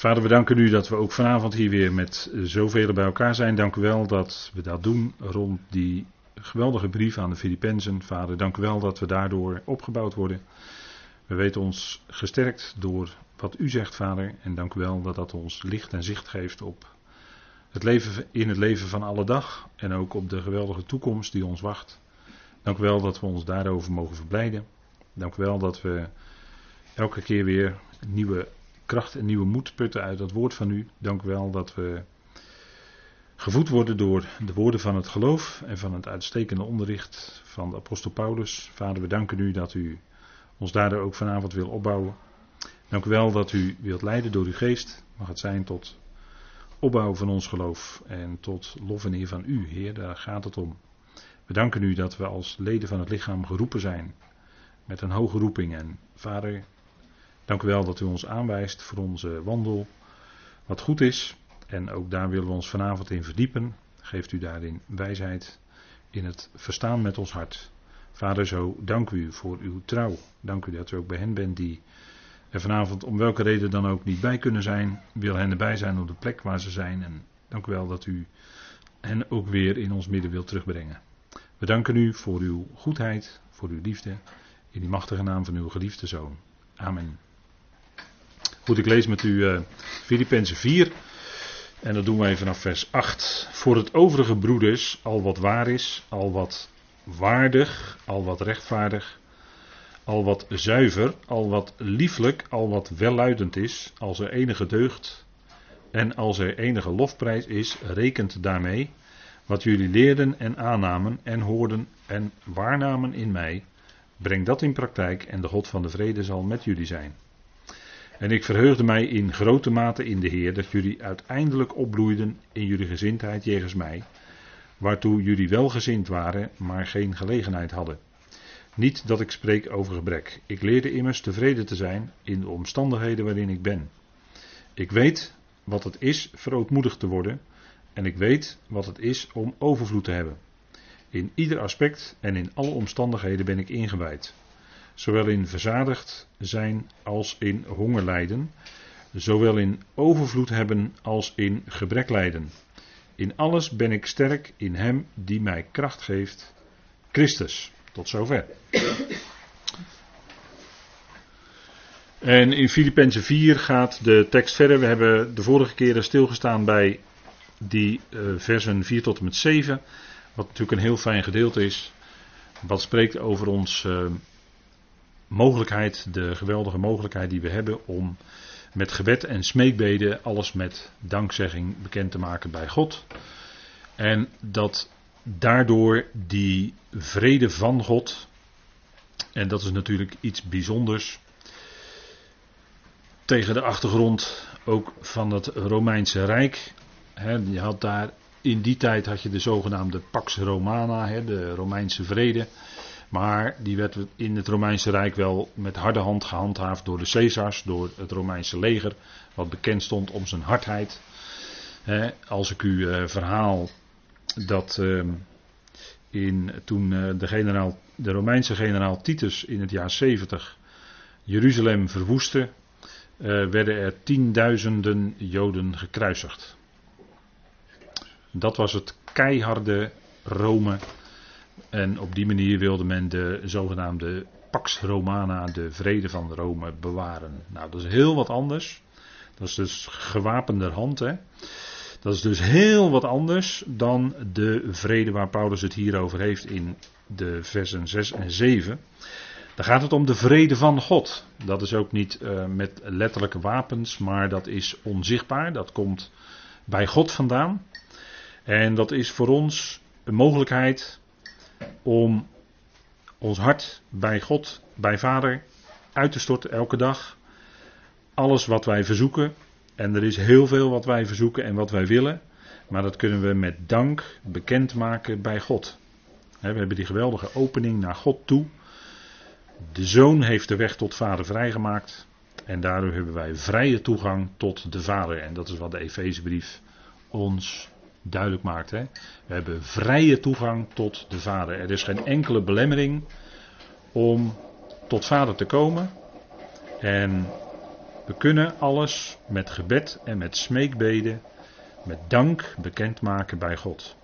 Vader, we danken u dat we ook vanavond hier weer met zoveel bij elkaar zijn. Dank u wel dat we dat doen rond die geweldige brief aan de Filippenzen. Vader, dank u wel dat we daardoor opgebouwd worden. We weten ons gesterkt door wat u zegt, Vader. En dank u wel dat dat ons licht en zicht geeft op het leven, in het leven van alle dag. En ook op de geweldige toekomst die ons wacht. Dank u wel dat we ons daarover mogen verblijden. Dank u wel dat we elke keer weer nieuwe kracht en nieuwe moed putten uit dat woord van u. Dank u wel dat we gevoed worden door de woorden van het geloof en van het uitstekende onderricht van de apostel Paulus. Vader, we danken u dat u ons daardoor ook vanavond wil opbouwen. Dank u wel dat u wilt leiden door uw geest. Mag het zijn tot opbouw van ons geloof en tot lof en eer van u, Heer. Daar gaat het om. We danken u dat we als leden van het lichaam geroepen zijn met een hoge roeping. En Vader, dank u wel dat u ons aanwijst voor onze wandel wat goed is. En ook daar willen we ons vanavond in verdiepen. Geeft u daarin wijsheid in het verstaan met ons hart. Vader, zo dank u voor uw trouw. Dank u dat u ook bij hen bent die er vanavond om welke reden dan ook niet bij kunnen zijn. Wil hen erbij zijn op de plek waar ze zijn. En dank u wel dat u hen ook weer in ons midden wilt terugbrengen. We danken u voor uw goedheid, voor uw liefde. In die machtige naam van uw geliefde zoon. Amen. Goed, ik lees met u uh, Filippenzen 4. En dat doen wij vanaf vers 8. Voor het overige broeders, al wat waar is, al wat waardig, al wat rechtvaardig, al wat zuiver, al wat lieflijk, al wat welluidend is, als er enige deugd en als er enige lofprijs is, rekent daarmee wat jullie leerden en aannamen en hoorden en waarnamen in mij, breng dat in praktijk en de God van de vrede zal met jullie zijn. En ik verheugde mij in grote mate in de Heer dat jullie uiteindelijk opbloeiden in jullie gezindheid jegens mij, waartoe jullie wel gezind waren, maar geen gelegenheid hadden. Niet dat ik spreek over gebrek. Ik leerde immers tevreden te zijn in de omstandigheden waarin ik ben. Ik weet wat het is verootmoedigd te worden en ik weet wat het is om overvloed te hebben. In ieder aspect en in alle omstandigheden ben ik ingewijd. Zowel in verzadigd zijn als in honger lijden. Zowel in overvloed hebben als in gebrek lijden. In alles ben ik sterk in Hem die mij kracht geeft, Christus. Tot zover. En in Filippenzen 4 gaat de tekst verder. We hebben de vorige keren stilgestaan bij die uh, versen 4 tot en met 7. Wat natuurlijk een heel fijn gedeelte is. Wat spreekt over ons uh, mogelijkheid, de geweldige mogelijkheid die we hebben om met gebed en smeekbeden alles met dankzegging bekend te maken bij God. En dat daardoor die vrede van God, en dat is natuurlijk iets bijzonders, tegen de achtergrond ook van het Romeinse Rijk. je had daar, in die tijd had je de zogenaamde Pax Romana, de Romeinse vrede. Maar die werd in het Romeinse Rijk wel met harde hand gehandhaafd door de Caesars, door het Romeinse leger, wat bekend stond om zijn hardheid. als ik u uh, verhaal dat uh, in, toen uh, de, generaal, de Romeinse generaal Titus in het jaar 70 Jeruzalem verwoestte, werden er tienduizenden Joden gekruisigd. Dat was het keiharde Rome en op die manier wilde men de zogenaamde Pax Romana, de vrede van Rome, bewaren. Nou, dat is heel wat anders. Dat is dus gewapenderhand. Hè? Dat is dus heel wat anders dan de vrede waar Paulus het hier over heeft in de versen 6 en 7. Dan gaat het om de vrede van God. Dat is ook niet uh, met letterlijke wapens, maar dat is onzichtbaar. Dat komt bij God vandaan. En dat is voor ons een mogelijkheid om ons hart bij God, bij Vader, uit te storten elke dag. Alles wat wij verzoeken, en er is heel veel wat wij verzoeken en wat wij willen, maar dat kunnen we met dank bekendmaken bij God. We hebben die geweldige opening naar God toe. De zoon heeft de weg tot vader vrijgemaakt. En daardoor hebben wij vrije toegang tot de vader. En dat is wat de Efezebrief ons duidelijk maakt. Hè? We hebben vrije toegang tot de Vader. Er is geen enkele belemmering om tot Vader te komen. En We kunnen alles met gebed en met smeekbeden, met dank bekendmaken bij God.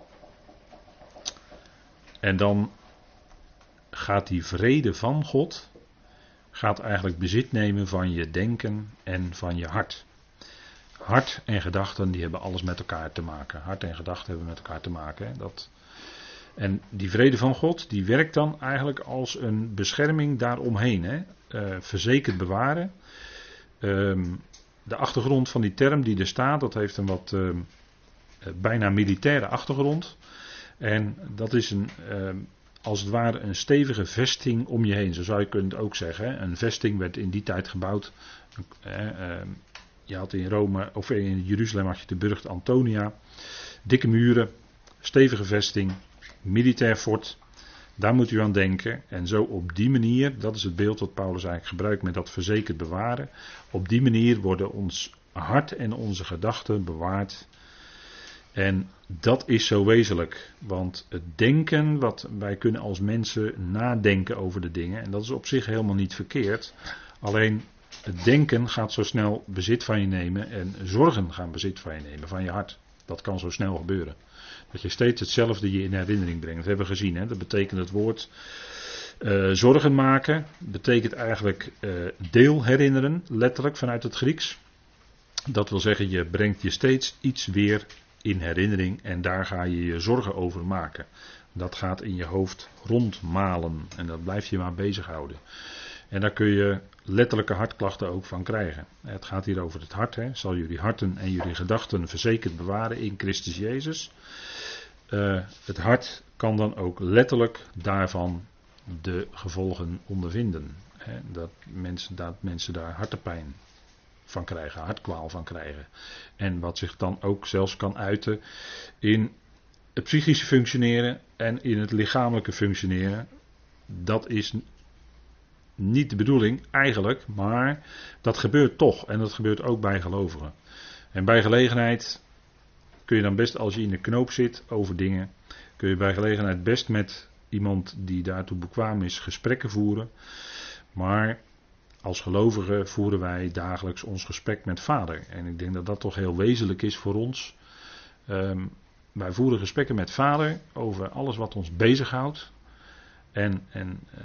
En dan gaat die vrede van God, gaat eigenlijk bezit nemen van je denken en van je hart. Hart en gedachten die hebben alles met elkaar te maken. Hart en gedachten hebben met elkaar te maken. Hè? Dat, en die vrede van God, die werkt dan eigenlijk als een bescherming daaromheen. Hè? Uh, verzekerd bewaren. Um, de achtergrond van die term die er staat, dat heeft een wat uh, bijna militaire achtergrond. En dat is een, uh, als het ware een stevige vesting om je heen. Zo zou je het ook zeggen. Een vesting werd in die tijd gebouwd. Je had in Rome, of in Jeruzalem had je de burcht Antonia. Dikke muren, stevige vesting militair fort. Daar moet u aan denken. En zo op die manier, dat is het beeld dat Paulus eigenlijk gebruikt met dat verzekerd bewaren. Op die manier worden ons hart en onze gedachten bewaard. En dat is zo wezenlijk. Want het denken, wat wij kunnen als mensen nadenken over de dingen. En dat is op zich helemaal niet verkeerd. Alleen het denken gaat zo snel bezit van je nemen. En zorgen gaan bezit van je nemen, van je hart. Dat kan zo snel gebeuren. Dat je steeds hetzelfde je in herinnering brengt. Dat hebben we gezien. Hè? Dat betekent het woord uh, zorgen maken. Betekent eigenlijk uh, deel herinneren. Letterlijk vanuit het Grieks. Dat wil zeggen, je brengt je steeds iets weer in herinnering. En daar ga je je zorgen over maken. Dat gaat in je hoofd rondmalen. En dat blijf je maar bezighouden. En daar kun je letterlijke hartklachten ook van krijgen. Het gaat hier over het hart. Hè. Zal jullie harten en jullie gedachten verzekerd bewaren in Christus Jezus. Uh, het hart kan dan ook letterlijk daarvan de gevolgen ondervinden. Hè. Dat, mensen, dat mensen daar hartepijn van krijgen, hartkwaal van krijgen. En wat zich dan ook zelfs kan uiten in het psychische functioneren en in het lichamelijke functioneren. Dat is niet de bedoeling eigenlijk, maar dat gebeurt toch. En dat gebeurt ook bij gelovigen. En bij gelegenheid kun je dan best, als je in de knoop zit over dingen, kun je bij gelegenheid best met iemand die daartoe bekwaam is gesprekken voeren. Maar als gelovigen voeren wij dagelijks ons gesprek met Vader. En ik denk dat dat toch heel wezenlijk is voor ons. Um, wij voeren gesprekken met Vader over alles wat ons bezighoudt. En, en uh,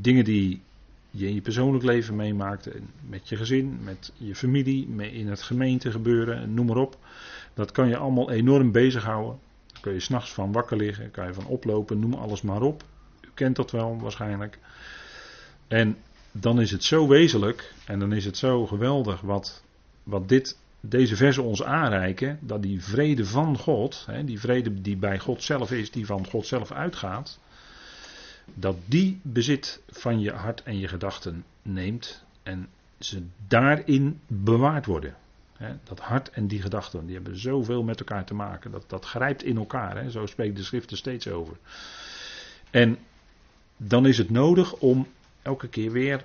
dingen die je in je persoonlijk leven meemaakt, met je gezin, met je familie, in het gemeente gebeuren, noem maar op. Dat kan je allemaal enorm bezighouden. Daar kun je s'nachts van wakker liggen, kan je van oplopen, noem alles maar op. U kent dat wel waarschijnlijk. En dan is het zo wezenlijk en dan is het zo geweldig wat, wat dit, deze versen ons aanreiken, dat die vrede van God, hè, die vrede die bij God zelf is, die van God zelf uitgaat, dat die bezit van je hart en je gedachten neemt en ze daarin bewaard worden. dat hart en die gedachten, die hebben zoveel met elkaar te maken. Dat, dat grijpt in elkaar. Zo spreekt de schrift er steeds over. En dan is het nodig om elke keer weer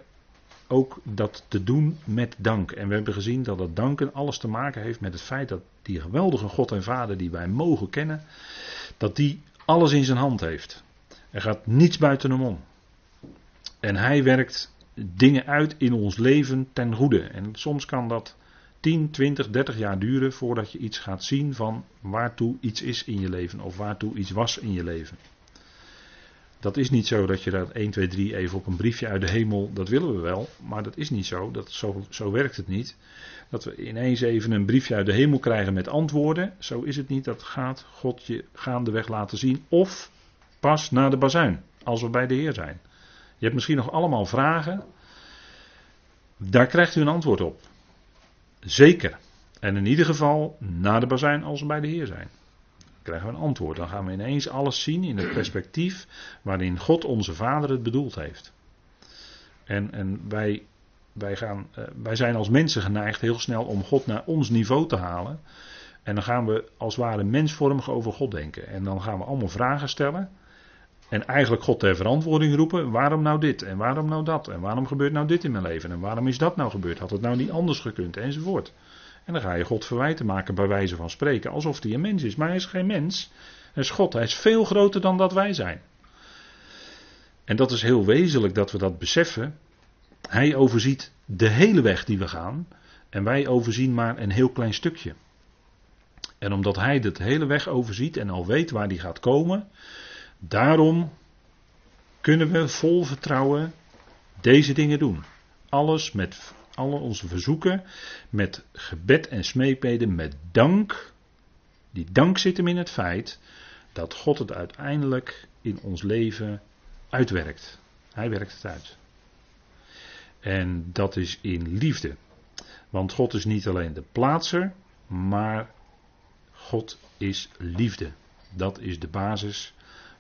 ook dat te doen met dank. En we hebben gezien dat dat danken alles te maken heeft met het feit dat die geweldige God en Vader die wij mogen kennen, dat die alles in zijn hand heeft. Er gaat niets buiten hem om. En hij werkt dingen uit in ons leven ten goede. En soms kan dat 10, 20, 30 jaar duren voordat je iets gaat zien van waartoe iets is in je leven of waartoe iets was in je leven. Dat is niet zo dat je dat 1, 2, 3 even op een briefje uit de hemel, dat willen we wel, maar dat is niet zo. Dat, zo, zo werkt het niet. Dat we ineens even een briefje uit de hemel krijgen met antwoorden. Zo is het niet. Dat gaat God je gaandeweg laten zien. Of Pas na de bazuin, als we bij de Heer zijn. Je hebt misschien nog allemaal vragen. Daar krijgt u een antwoord op. Zeker. En in ieder geval na de bazuin als we bij de Heer zijn. Dan krijgen we een antwoord. Dan gaan we ineens alles zien in het perspectief waarin God onze Vader het bedoeld heeft. En, en wij, wij, gaan, eh, wij zijn als mensen geneigd heel snel om God naar ons niveau te halen. En dan gaan we als het ware mensvormig over God denken. En dan gaan we allemaal vragen stellen. En eigenlijk God ter verantwoording roepen. Waarom nou dit? En waarom nou dat? En waarom gebeurt nou dit in mijn leven? En waarom is dat nou gebeurd? Had het nou niet anders gekund? Enzovoort. En dan ga je God verwijten maken bij wijze van spreken. Alsof hij een mens is. Maar hij is geen mens. Hij is God. Hij is veel groter dan dat wij zijn. En dat is heel wezenlijk dat we dat beseffen. Hij overziet de hele weg die we gaan. En wij overzien maar een heel klein stukje. En omdat hij de hele weg overziet en al weet waar die gaat komen, daarom kunnen we vol vertrouwen deze dingen doen. Alles met alle onze verzoeken, met gebed en smeekbeden, met dank. Die dank zit hem in het feit dat God het uiteindelijk in ons leven uitwerkt. Hij werkt het uit. En dat is in liefde. Want God is niet alleen de plaatser, maar God is liefde. Dat is de basis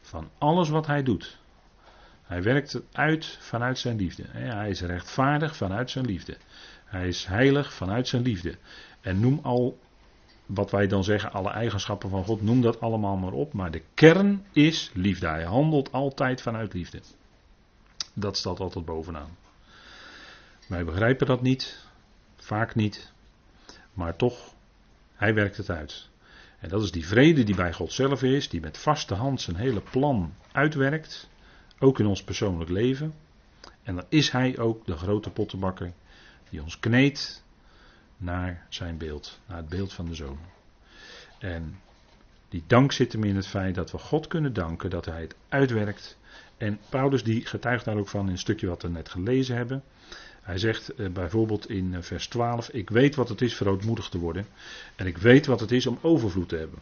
van alles wat hij doet. Hij werkt het uit vanuit zijn liefde. Hij is rechtvaardig vanuit zijn liefde. Hij is heilig vanuit zijn liefde. En noem al wat wij dan zeggen, alle eigenschappen van God, noem dat allemaal maar op. Maar de kern is liefde. Hij handelt altijd vanuit liefde. Dat staat altijd bovenaan. Wij begrijpen dat niet, vaak niet, maar toch, hij werkt het uit. En dat is die vrede die bij God zelf is, die met vaste hand zijn hele plan uitwerkt, ook in ons persoonlijk leven. En dan is hij ook de grote pottenbakker die ons kneedt naar zijn beeld, naar het beeld van de zoon. En die dank zit hem in het feit dat we God kunnen danken dat hij het uitwerkt. En Paulus die getuigt daar ook van in een stukje wat we net gelezen hebben. Hij zegt eh, bijvoorbeeld in eh, vers 12: Ik weet wat het is verootmoedigd te worden. En ik weet wat het is om overvloed te hebben.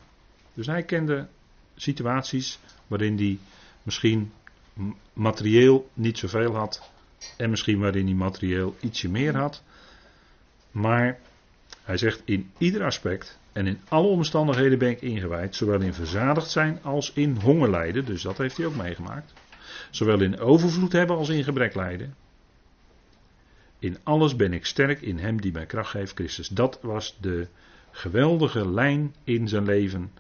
Dus hij kende situaties waarin hij misschien materieel niet zoveel had. En misschien waarin hij materieel ietsje meer had. Maar hij zegt in ieder aspect en in alle omstandigheden ben ik ingewijd. Zowel in verzadigd zijn als in honger lijden. Dus dat heeft hij ook meegemaakt. Zowel in overvloed hebben als in gebrek lijden. In alles ben ik sterk in hem die mij kracht geeft, Christus. Dat was de geweldige lijn in zijn leven.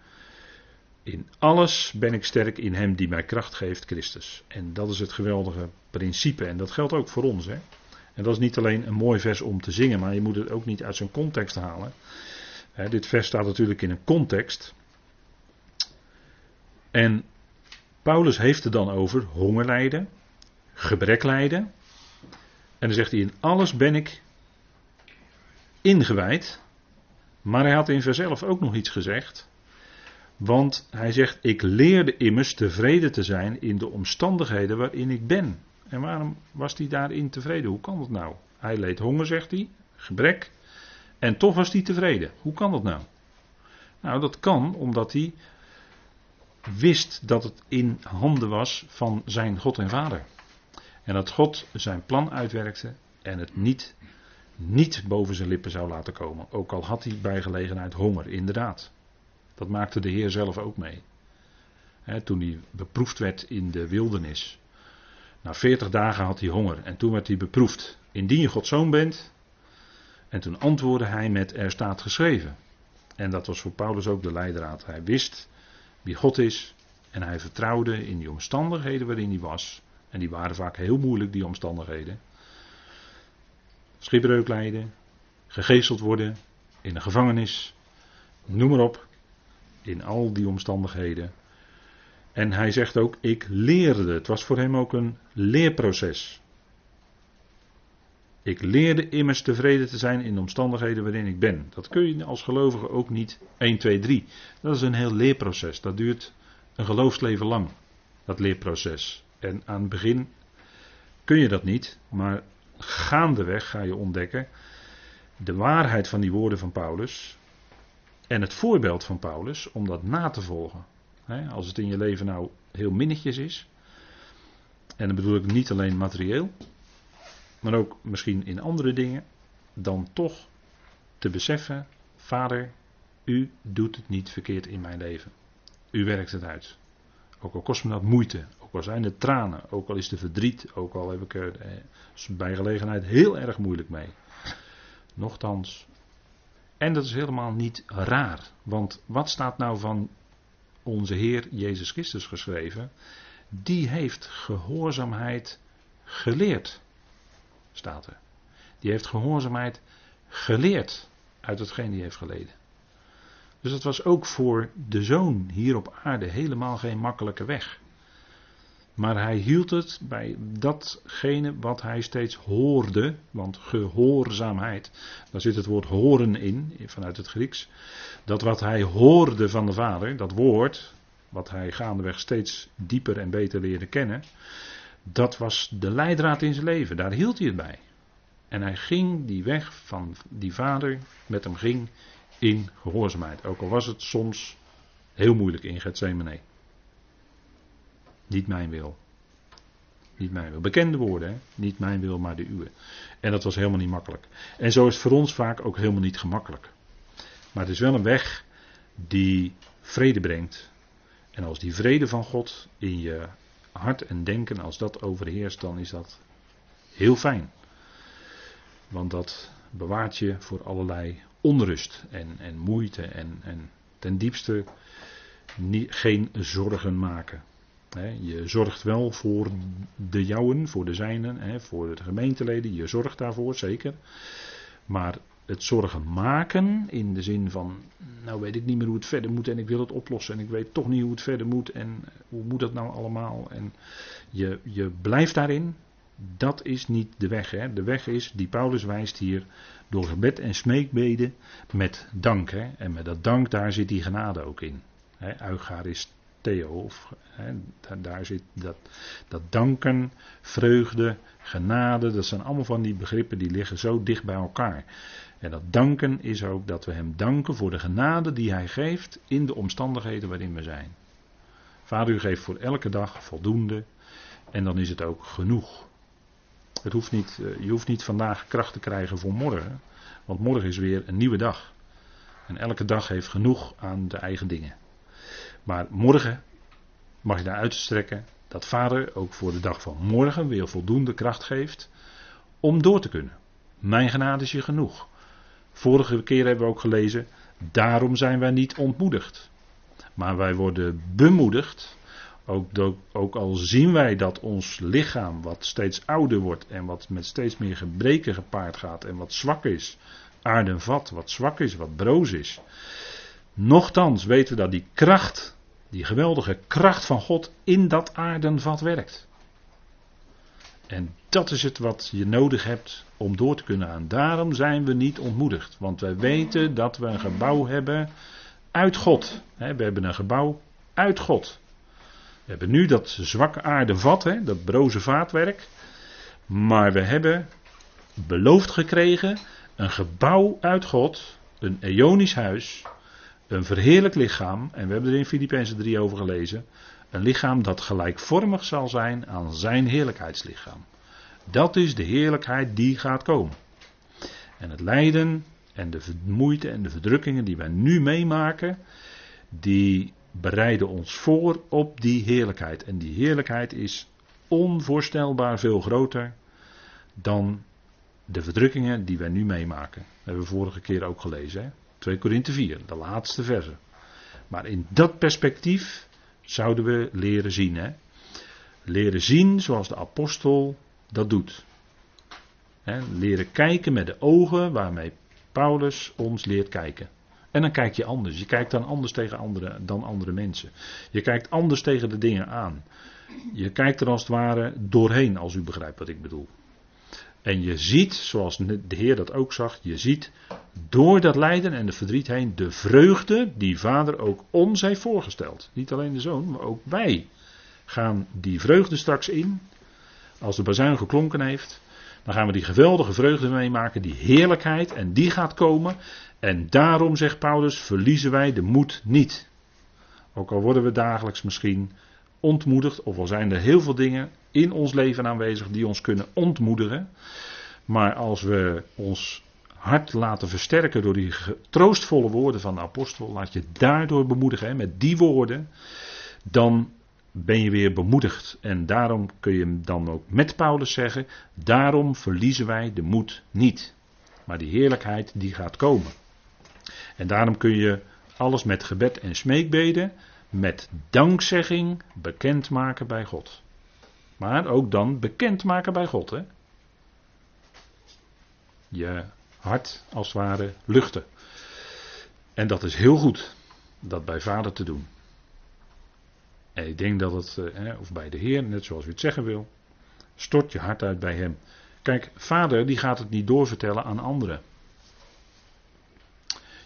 In alles ben ik sterk in hem die mij kracht geeft, Christus. En dat is het geweldige principe. En dat geldt ook voor ons. Hè? En dat is niet alleen een mooi vers om te zingen, maar je moet het ook niet uit zijn context halen. dit vers staat natuurlijk in een context. En Paulus heeft het dan over hongerlijden, gebreklijden. En dan zegt hij: In alles ben ik ingewijd. Maar hij had in vers 11 ook nog iets gezegd. Want hij zegt: Ik leerde immers tevreden te zijn in de omstandigheden waarin ik ben. En waarom was hij daarin tevreden? Hoe kan dat nou? Hij leed honger, zegt hij, gebrek. En toch was hij tevreden. Hoe kan dat nou? Nou, dat kan omdat hij wist dat het in handen was van zijn God en Vader. En dat God zijn plan uitwerkte en het niet, niet boven zijn lippen zou laten komen. Ook al had hij bij gelegenheid honger, inderdaad. Dat maakte de Heer zelf ook mee. toen hij beproefd werd in de wildernis. Na veertig dagen had hij honger en toen werd hij beproefd. Indien je Gods zoon bent. En toen antwoordde hij met er staat geschreven. En dat was voor Paulus ook de leidraad. Hij wist wie God is en hij vertrouwde in die omstandigheden waarin hij was. En die waren vaak heel moeilijk, die omstandigheden. Schipbreuk lijden, gegeesteld worden, in een gevangenis, noem maar op. In al die omstandigheden en hij zegt ook, ik leerde. Het was voor hem ook een leerproces. Ik leerde immers tevreden te zijn in de omstandigheden waarin ik ben. Dat kun je als gelovige ook niet 1, 2, 3. Dat is een heel leerproces. Dat duurt een geloofsleven lang, dat leerproces. En aan het begin kun je dat niet, maar gaandeweg ga je ontdekken de waarheid van die woorden van Paulus en het voorbeeld van Paulus om dat na te volgen. Als het in je leven nou heel minnetjes is. En dan bedoel ik niet alleen materieel. Maar ook misschien in andere dingen. Dan toch te beseffen. Vader, u doet het niet verkeerd in mijn leven. U werkt het uit. Ook al kost me dat moeite. Ook al zijn er tranen. Ook al is er verdriet. Ook al heb ik er eh, bij gelegenheid heel erg moeilijk mee. Nochtans. En dat is helemaal niet raar. Want wat staat nou van onze Heer Jezus Christus geschreven, die heeft gehoorzaamheid geleerd, staat er. Die heeft gehoorzaamheid geleerd uit hetgeen die heeft geleden. Dus dat was ook voor de zoon hier op aarde helemaal geen makkelijke weg. Maar hij hield het bij datgene wat hij steeds hoorde. Want gehoorzaamheid, daar zit het woord horen in, vanuit het Grieks. Dat wat hij hoorde van de Vader, dat woord, wat hij gaandeweg steeds dieper en beter leerde kennen. Dat was de leidraad in zijn leven, daar hield hij het bij. En hij ging die weg van die vader met hem ging in gehoorzaamheid. Ook al was het soms heel moeilijk in Gethsemane. Niet mijn wil. Niet mijn wil. Bekende woorden, hè? niet mijn wil, maar de uwe. En dat was helemaal niet makkelijk. En zo is het voor ons vaak ook helemaal niet gemakkelijk. Maar het is wel een weg die vrede brengt. En als die vrede van God in je hart en denken, als dat overheerst, dan is dat heel fijn. Want dat bewaart je voor allerlei onrust en, en moeite en, en ten diepste niet, geen zorgen maken. je zorgt wel voor de jouwen, voor de zijnen, voor de gemeenteleden. Je zorgt daarvoor, zeker. Maar het zorgen maken in de zin van, nou weet ik niet meer hoe het verder moet en ik wil het oplossen en ik weet toch niet hoe het verder moet en hoe moet dat nou allemaal. En je, je blijft daarin, dat is niet de weg. Hè. De weg is, die Paulus wijst hier, door gebed en smeekbeden met dank. En met dat dank, daar zit die genade ook in. Is Theo, of, hè, daar, zit dat, dat danken, vreugde, genade, dat zijn allemaal van die begrippen die liggen zo dicht bij elkaar. En dat danken is ook dat we Hem danken voor de genade die Hij geeft in de omstandigheden waarin we zijn. Vader, u geeft voor elke dag voldoende en dan is het ook genoeg. Het hoeft niet, eh, je hoeft niet vandaag kracht te krijgen voor morgen, want morgen is weer een nieuwe dag. En elke dag heeft genoeg aan de eigen dingen. Maar morgen mag je daar uitstrekken dat Vader ook voor de dag van morgen weer voldoende kracht geeft om door te kunnen. Mijn genade is je genoeg. Vorige keer hebben we ook gelezen, daarom zijn wij niet ontmoedigd. Maar wij worden bemoedigd ook, ook, al zien wij dat ons lichaam wat steeds ouder wordt en wat met steeds meer gebreken gepaard gaat en wat zwak is, aardenvat, wat zwak is, wat broos is. Nochtans weten we dat die kracht, die geweldige kracht van God in dat aardenvat werkt. En dat is het wat je nodig hebt om door te kunnen gaan. Daarom zijn we niet ontmoedigd. Want wij weten dat we een gebouw hebben uit God. We hebben een gebouw uit God. We hebben nu dat zwakke aarde vat, hè, dat broze vaatwerk. Maar we hebben beloofd gekregen een gebouw uit God, een eonisch huis, een verheerlijk lichaam. En we hebben er in Filippenzen 3 over gelezen. Een lichaam dat gelijkvormig zal zijn aan zijn heerlijkheidslichaam. Dat is de heerlijkheid die gaat komen. En het lijden en de moeite en de verdrukkingen die wij nu meemaken, die bereiden ons voor op die heerlijkheid. En die heerlijkheid is onvoorstelbaar veel groter dan de verdrukkingen die wij nu meemaken. Dat hebben we vorige keer ook gelezen. Hè? 2 Korinthe 4, de laatste verse. Maar in dat perspectief zouden we leren zien. Hè? Leren zien zoals de apostel dat doet. Hè? Leren kijken met de ogen waarmee Paulus ons leert kijken. En dan kijk je anders. Je kijkt dan anders tegen andere, dan andere mensen. Je kijkt anders tegen de dingen aan. Je kijkt er als het ware doorheen, als u begrijpt wat ik bedoel. En je ziet, zoals de Heer dat ook zag, je ziet door dat lijden en de verdriet heen de vreugde die Vader ook ons heeft voorgesteld. Niet alleen de Zoon, maar ook wij gaan die vreugde straks in. Als de bazuin geklonken heeft, dan gaan we die geweldige vreugde meemaken, die heerlijkheid, en die gaat komen. En daarom, zegt Paulus, verliezen wij de moed niet. Ook al worden we dagelijks misschien ontmoedigd, of al zijn er heel veel dingen in ons leven aanwezig die ons kunnen ontmoedigen. Maar als we ons hart laten versterken door die troostvolle woorden van de apostel, laat je daardoor bemoedigen, met die woorden, dan ben je weer bemoedigd. En daarom kun je dan ook met Paulus zeggen, daarom verliezen wij de moed niet. Maar die heerlijkheid die gaat komen. En daarom kun je alles met gebed en smeekbeden, met dankzegging bekendmaken bij God. Maar ook dan bekendmaken bij God. Hè? Je hart als het ware luchten. En dat is heel goed, dat bij vader te doen. Ik denk dat het, eh, of bij de Heer, net zoals u het zeggen wil, stort je hart uit bij Hem. Kijk, vader die gaat het niet doorvertellen aan anderen.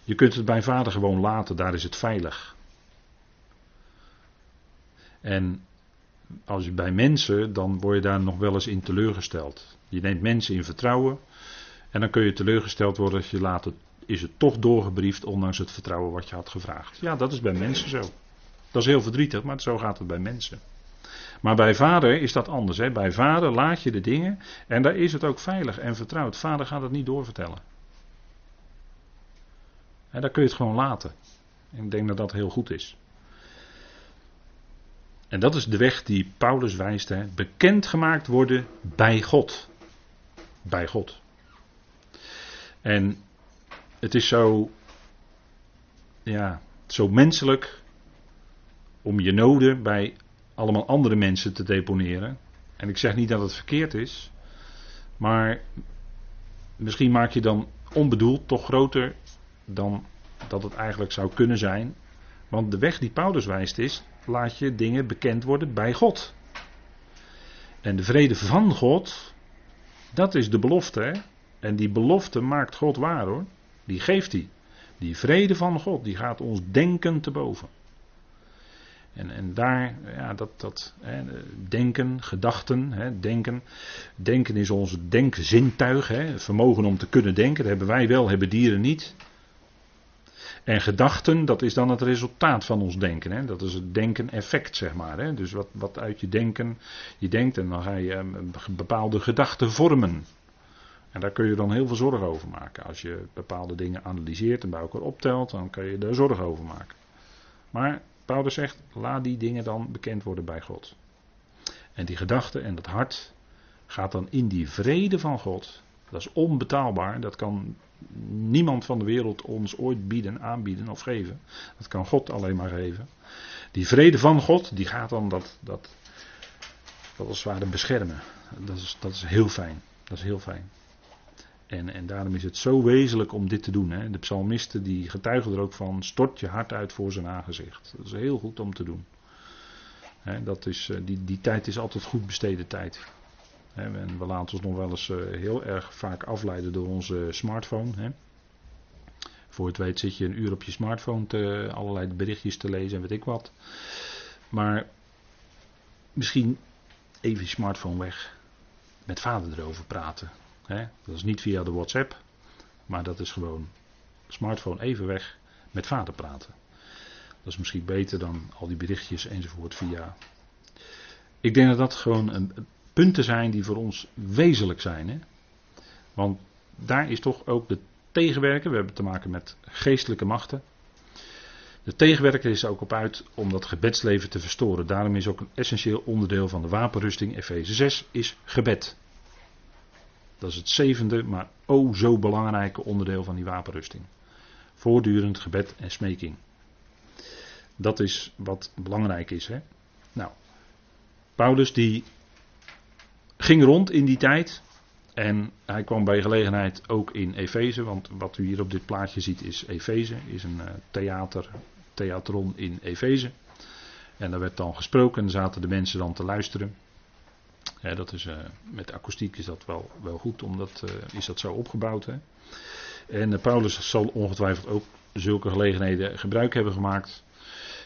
Je kunt het bij vader gewoon laten, daar is het veilig. En als je bij mensen, dan word je daar nog wel eens in teleurgesteld. Je neemt mensen in vertrouwen en dan kun je teleurgesteld worden als je later is het toch doorgebriefd ondanks het vertrouwen wat je had gevraagd. Ja, dat is bij mensen zo. Dat is heel verdrietig, maar zo gaat het bij mensen. Maar bij vader is dat anders. Hè? Bij vader laat je de dingen en daar is het ook veilig en vertrouwd. Vader gaat het niet doorvertellen. En daar kun je het gewoon laten. En ik denk dat dat heel goed is. En dat is de weg die Paulus wijst. Bekend gemaakt worden bij God. Bij God. En het is zo, ja, zo menselijk om je noden bij allemaal andere mensen te deponeren. En ik zeg niet dat het verkeerd is, maar misschien maak je dan onbedoeld toch groter dan dat het eigenlijk zou kunnen zijn. Want de weg die Paulus wijst is, laat je dingen bekend worden bij God. En de vrede van God, dat is de belofte. Hè? En die belofte maakt God waar hoor. Die geeft hij. Die vrede van God, die gaat ons denken te boven. En, en daar, ja, dat, dat hè, denken, gedachten, hè, denken. Denken is ons denkzintuig, hè, het vermogen om te kunnen denken. Dat hebben wij wel, hebben dieren niet. En gedachten, dat is dan het resultaat van ons denken. Hè? Dat is het denken-effect, zeg maar. Hè? Dus wat, wat uit je denken, je denkt en dan ga je ehm, bepaalde gedachten vormen. En daar kun je dan heel veel zorgen over maken. Als je bepaalde dingen analyseert en bij elkaar optelt, dan kun je daar zorgen over maken. Maar Paulus zegt, laat die dingen dan bekend worden bij God. En die gedachte en dat hart gaat dan in die vrede van God. Dat is onbetaalbaar. Dat kan niemand van de wereld ons ooit bieden, aanbieden of geven. Dat kan God alleen maar geven. Die vrede van God, die gaat dan dat, dat, dat als het beschermen. Dat is, dat is heel fijn. Dat is heel fijn. En, en daarom is het zo wezenlijk om dit te doen. Hè. De psalmisten die getuigen er ook van, stort je hart uit voor zijn aangezicht. Dat is heel goed om te doen. dat is, eh, die, die tijd is altijd goed besteden tijd. en we laten ons nog wel eens eh, heel erg vaak afleiden door onze smartphone. Voor het weet zit je een uur op je smartphone te, allerlei berichtjes te lezen en weet ik wat. Maar misschien even je smartphone weg. Met vader erover praten. Dat is niet via de WhatsApp, maar dat is gewoon smartphone even weg met vader praten. Dat is misschien beter dan al die berichtjes enzovoort via. Ik denk dat dat gewoon een, punten zijn die voor ons wezenlijk zijn. Hè? Want daar is toch ook de tegenwerker. We hebben te maken met geestelijke machten. De tegenwerker is er ook op uit om dat gebedsleven te verstoren. Daarom is ook een essentieel onderdeel van de wapenrusting, Efeze 6, is gebed. Dat is het zevende, maar o zo belangrijke onderdeel van die wapenrusting. Voortdurend gebed en smeking. Dat is wat belangrijk is. Hè? Nou, Paulus die ging rond in die tijd. En hij kwam bij gelegenheid ook in Efeze. Want wat u hier op dit plaatje ziet is Efeze. Is een uh, theater, theatron in Efeze. En daar werd dan gesproken en zaten de mensen dan te luisteren dat is, uh, met akoestiek is dat wel, wel goed, omdat uh, is dat zo opgebouwd. Hè? En uh, Paulus zal ongetwijfeld ook zulke gelegenheden gebruik hebben gemaakt.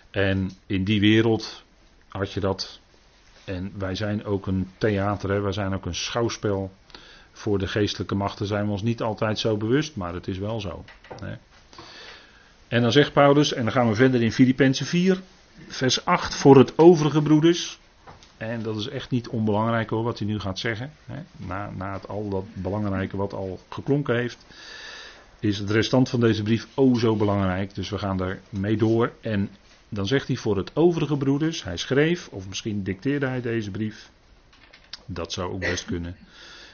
En in die wereld had je dat. En wij zijn ook een theater, hè? wij zijn ook een schouwspel. Voor de geestelijke machten zijn we ons niet altijd zo bewust, maar het is wel zo. En dan zegt Paulus, en dan gaan we verder in Filippenzen 4, vers 8, voor het overige broeders. En dat is echt niet onbelangrijk hoor, wat hij nu gaat zeggen. Hè. Na, na het al dat belangrijke wat al geklonken heeft, is het restant van deze brief o zo belangrijk. Dus we gaan daar mee door. En dan zegt hij voor het overige broeders, hij schreef, of misschien dicteerde hij deze brief. Dat zou ook best kunnen.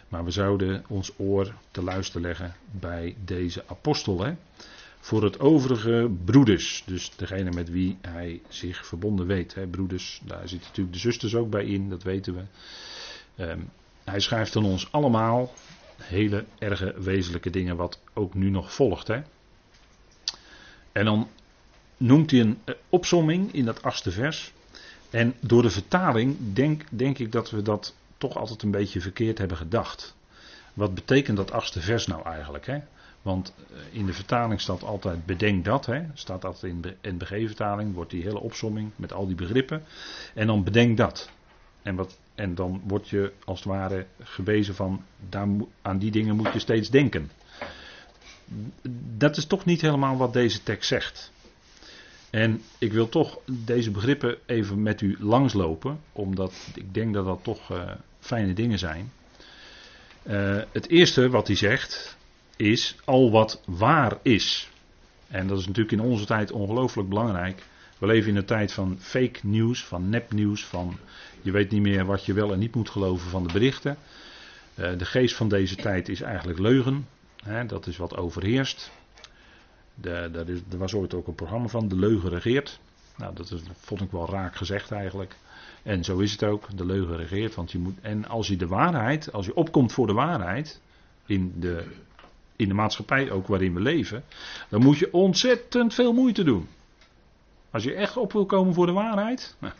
Maar we zouden ons oor te luisteren leggen bij deze apostel. Hè voor het overige broeders. Dus degene met wie hij zich verbonden weet. Hè, broeders, daar zitten natuurlijk de zusters ook bij in, dat weten we. Ehm, hij schrijft aan ons allemaal hele erge wezenlijke dingen, wat ook nu nog volgt. Hè. En dan noemt hij een eh, opsomming in dat achtste vers. En door de vertaling denk, denk ik dat we dat toch altijd een beetje verkeerd hebben gedacht. Wat betekent dat achtste vers nou eigenlijk? Hè? Want eh, in de vertaling staat altijd bedenk dat. Hè? Staat dat in de NBG-vertaling, wordt die hele opsomming met al die begrippen. En dan bedenk dat. En, wat, en dan word je als het ware gewezen van daar, aan die dingen moet je steeds denken. Dat is toch niet helemaal wat deze tekst zegt. En ik wil toch deze begrippen even met u langslopen, omdat ik denk dat dat toch uh, fijne dingen zijn. Uh, het eerste wat hij zegt is al wat waar is. En dat is natuurlijk in onze tijd ongelooflijk belangrijk. We leven in een tijd van fake nieuws, van nepnieuws, van je weet niet meer wat je wel en niet moet geloven van de berichten. Uh, de geest van deze tijd is eigenlijk leugen. Dat is wat overheerst. Er was ooit ook een programma van, De Leugen regeert. Nou, dat is, vond ik wel raak gezegd eigenlijk. En zo is het ook, de leugen regeert. Want je moet, en als je de waarheid, als je opkomt voor de waarheid, in de, in de maatschappij ook waarin we leven, dan moet je ontzettend veel moeite doen. Als je echt op wil komen voor de waarheid, nou,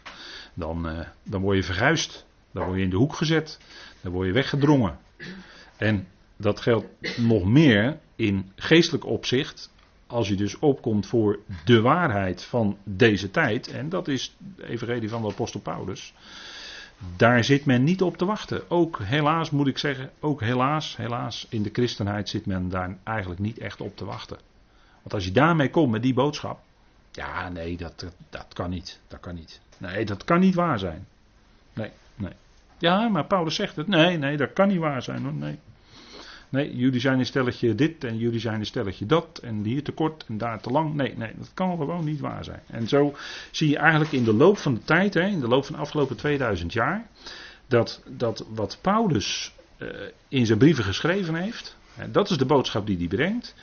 dan, uh, dan word je verguisd. Dan word je in de hoek gezet. Dan word je weggedrongen. En dat geldt nog meer in geestelijk opzicht als je dus opkomt voor de waarheid van deze tijd, en dat is de evangelie van de apostel Paulus, daar zit men niet op te wachten. Ook helaas moet ik zeggen, ook helaas, helaas, in de christenheid zit men daar eigenlijk niet echt op te wachten. Want als je daarmee komt met die boodschap, ja nee, dat, dat, kan niet, dat kan niet. Nee, dat kan niet waar zijn. Nee, nee. Ja, maar Paulus zegt het. Nee, nee, dat kan niet waar zijn. Nee. Nee, jullie zijn een stelletje dit en jullie zijn een stelletje dat. En hier te kort en daar te lang. Nee, nee, dat kan gewoon niet waar zijn. En zo zie je eigenlijk in de loop van de tijd, hè, in de loop van de afgelopen 2000 jaar, dat, dat wat Paulus uh, in zijn brieven geschreven heeft, hè, dat is de boodschap die hij brengt,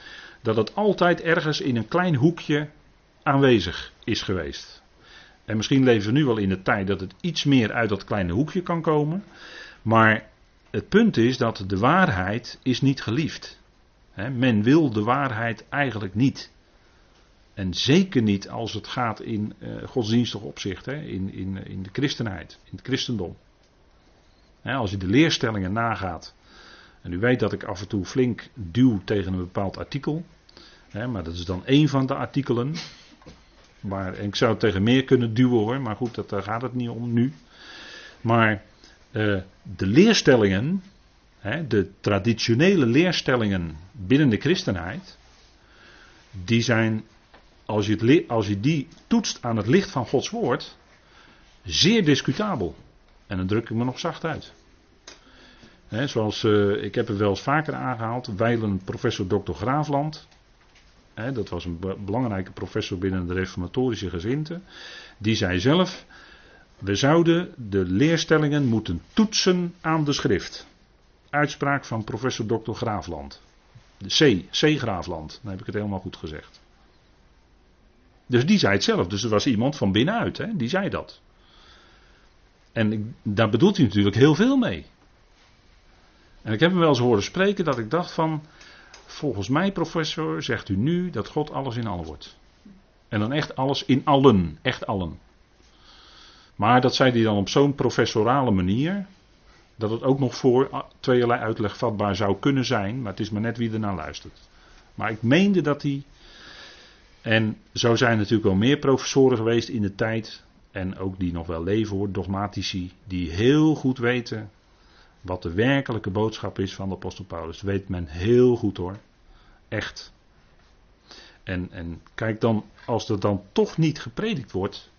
dat het altijd ergens in een klein hoekje aanwezig is geweest. En misschien leven we nu wel in de tijd dat het iets meer uit dat kleine hoekje kan komen. Maar het punt is dat de waarheid is niet geliefd. He, men wil de waarheid eigenlijk niet. En zeker niet als het gaat in uh, godsdienstig opzicht, in, in, in de christenheid, in het christendom. Als je de leerstellingen nagaat. En u weet dat ik af en toe flink duw tegen een bepaald artikel. maar dat is dan één van de artikelen. Maar, en ik zou het tegen meer kunnen duwen hoor, maar goed, dat, daar gaat het niet om nu. Maar uh, de leerstellingen, hè, de traditionele leerstellingen binnen de christenheid, die zijn, als je, als die toetst aan het licht van Gods woord, zeer discutabel. En dan druk ik me nog zacht uit. Zoals, uh, ik heb het wel eens vaker aangehaald, wijlen professor Dr. Graafland, dat was een belangrijke professor binnen de reformatorische gezinte, die zei zelf, we zouden de leerstellingen moeten toetsen aan de schrift. Uitspraak van professor Dr. Graafland. C, C. Graafland, dan heb ik het helemaal goed gezegd. Dus die zei het zelf. Dus er was iemand van binnenuit, hè, die zei dat. En daar bedoelt hij natuurlijk heel veel mee. En ik heb hem wel eens horen spreken dat ik dacht van, volgens mij professor zegt u nu dat God alles in allen wordt. En dan echt alles in allen, echt allen. Maar dat zei hij dan op zo'n professorale manier. Dat het ook nog voor tweeërlei uitleg vatbaar zou kunnen zijn. Maar het is maar net wie er naar luistert. Maar ik meende dat hij. En zo zijn natuurlijk wel meer professoren geweest in de tijd. En ook die nog wel leven hoor, dogmatici. Die heel goed weten wat de werkelijke boodschap is van de apostel Paulus. Dat weet men heel goed hoor. Echt. En, en kijk dan, als er dan toch niet gepredikt wordt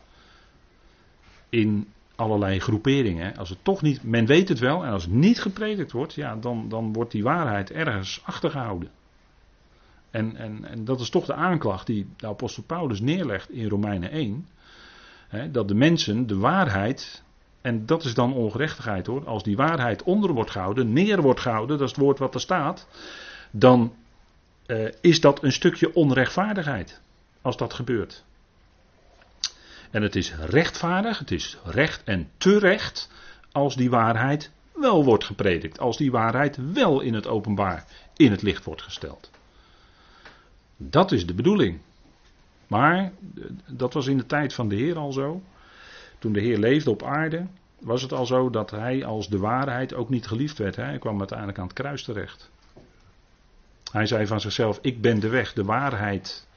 in allerlei groeperingen. Als het toch niet, men weet het wel, en als het niet gepredikt wordt, ja, dan, dan wordt die waarheid ergens achtergehouden. En, en, en dat is toch de aanklacht die de apostel Paulus neerlegt in Romeinen 1. Hè, dat de mensen de waarheid, en dat is dan ongerechtigheid hoor, als die waarheid onder wordt gehouden, neer wordt gehouden, dat is het woord wat er staat, dan uh, is dat een stukje onrechtvaardigheid als dat gebeurt. En het is rechtvaardig, het is recht en terecht als die waarheid wel wordt gepredikt. Als die waarheid wel in het openbaar, in het licht wordt gesteld. Dat is de bedoeling. Maar dat was in de tijd van de Heer al zo. toen de Heer leefde op aarde, was het al zo dat hij als de waarheid ook niet geliefd werd. Hij kwam uiteindelijk aan het kruis terecht. Hij zei van zichzelf: Ik ben de weg, de waarheid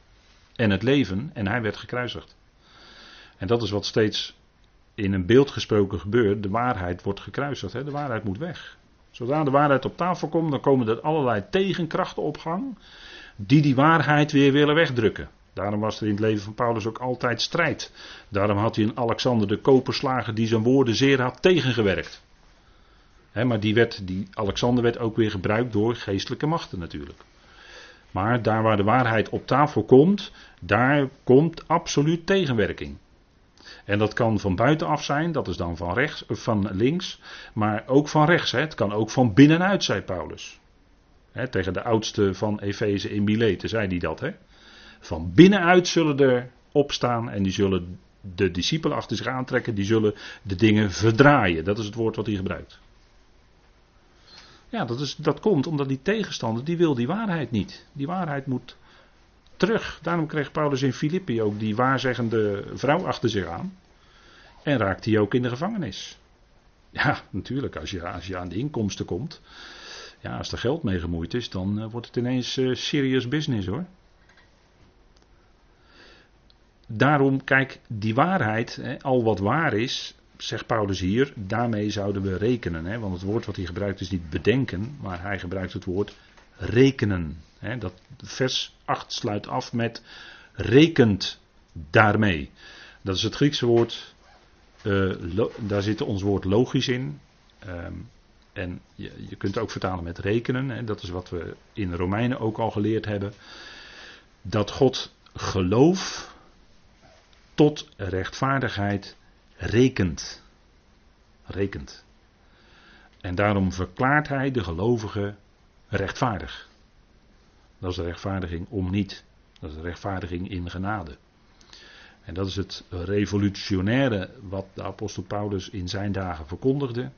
en het leven. En hij werd gekruisigd. En dat is wat steeds in een beeld gesproken gebeurt. De waarheid wordt gekruisigd. Hè? De waarheid moet weg. Zodra de waarheid op tafel komt, dan komen er allerlei tegenkrachten op gang. Die die waarheid weer willen wegdrukken. Daarom was er in het leven van Paulus ook altijd strijd. Daarom had hij een Alexander de Koperslager die zijn woorden zeer had tegengewerkt. maar die, werd, die Alexander werd ook weer gebruikt door geestelijke machten natuurlijk. Maar daar waar de waarheid op tafel komt, daar komt absoluut tegenwerking. En dat kan van buitenaf zijn, dat is dan van, rechts, van links, maar ook van rechts. Hè. Het kan ook van binnenuit, zei Paulus. Hè, tegen de oudste van Efeze in Mileten zei hij dat. Hè. Van binnenuit zullen er opstaan en die zullen de discipelen achter zich aantrekken, die zullen de dingen verdraaien. Dat is het woord wat hij gebruikt. Ja, dat, is, dat komt omdat die tegenstander, die wil die waarheid niet. Die waarheid moet terug. Daarom kreeg Paulus in Filippi ook die waarzeggende vrouw achter zich aan. En raakt hij ook in de gevangenis. Ja, natuurlijk, als je, als je aan de inkomsten komt. Ja, als er geld mee gemoeid is, dan uh, wordt het ineens uh, serious business hoor. Daarom, kijk, die waarheid, hè, al wat waar is, zegt Paulus hier, daarmee zouden we rekenen. Hè, want het woord wat hij gebruikt is niet bedenken, maar hij gebruikt het woord rekenen. Dat vers 8 sluit af met rekent daarmee. Dat is het Griekse woord, uh, daar zit ons woord logisch in. Um, en je, je, kunt ook vertalen met rekenen. Hè, dat is wat we in Romeinen ook al geleerd hebben. Dat God geloof tot rechtvaardigheid rekent. Rekent. En daarom verklaart hij de gelovige rechtvaardig. Dat is de rechtvaardiging om niet. Dat is de rechtvaardiging in genade. En dat is het revolutionaire wat de apostel Paulus in zijn dagen verkondigde.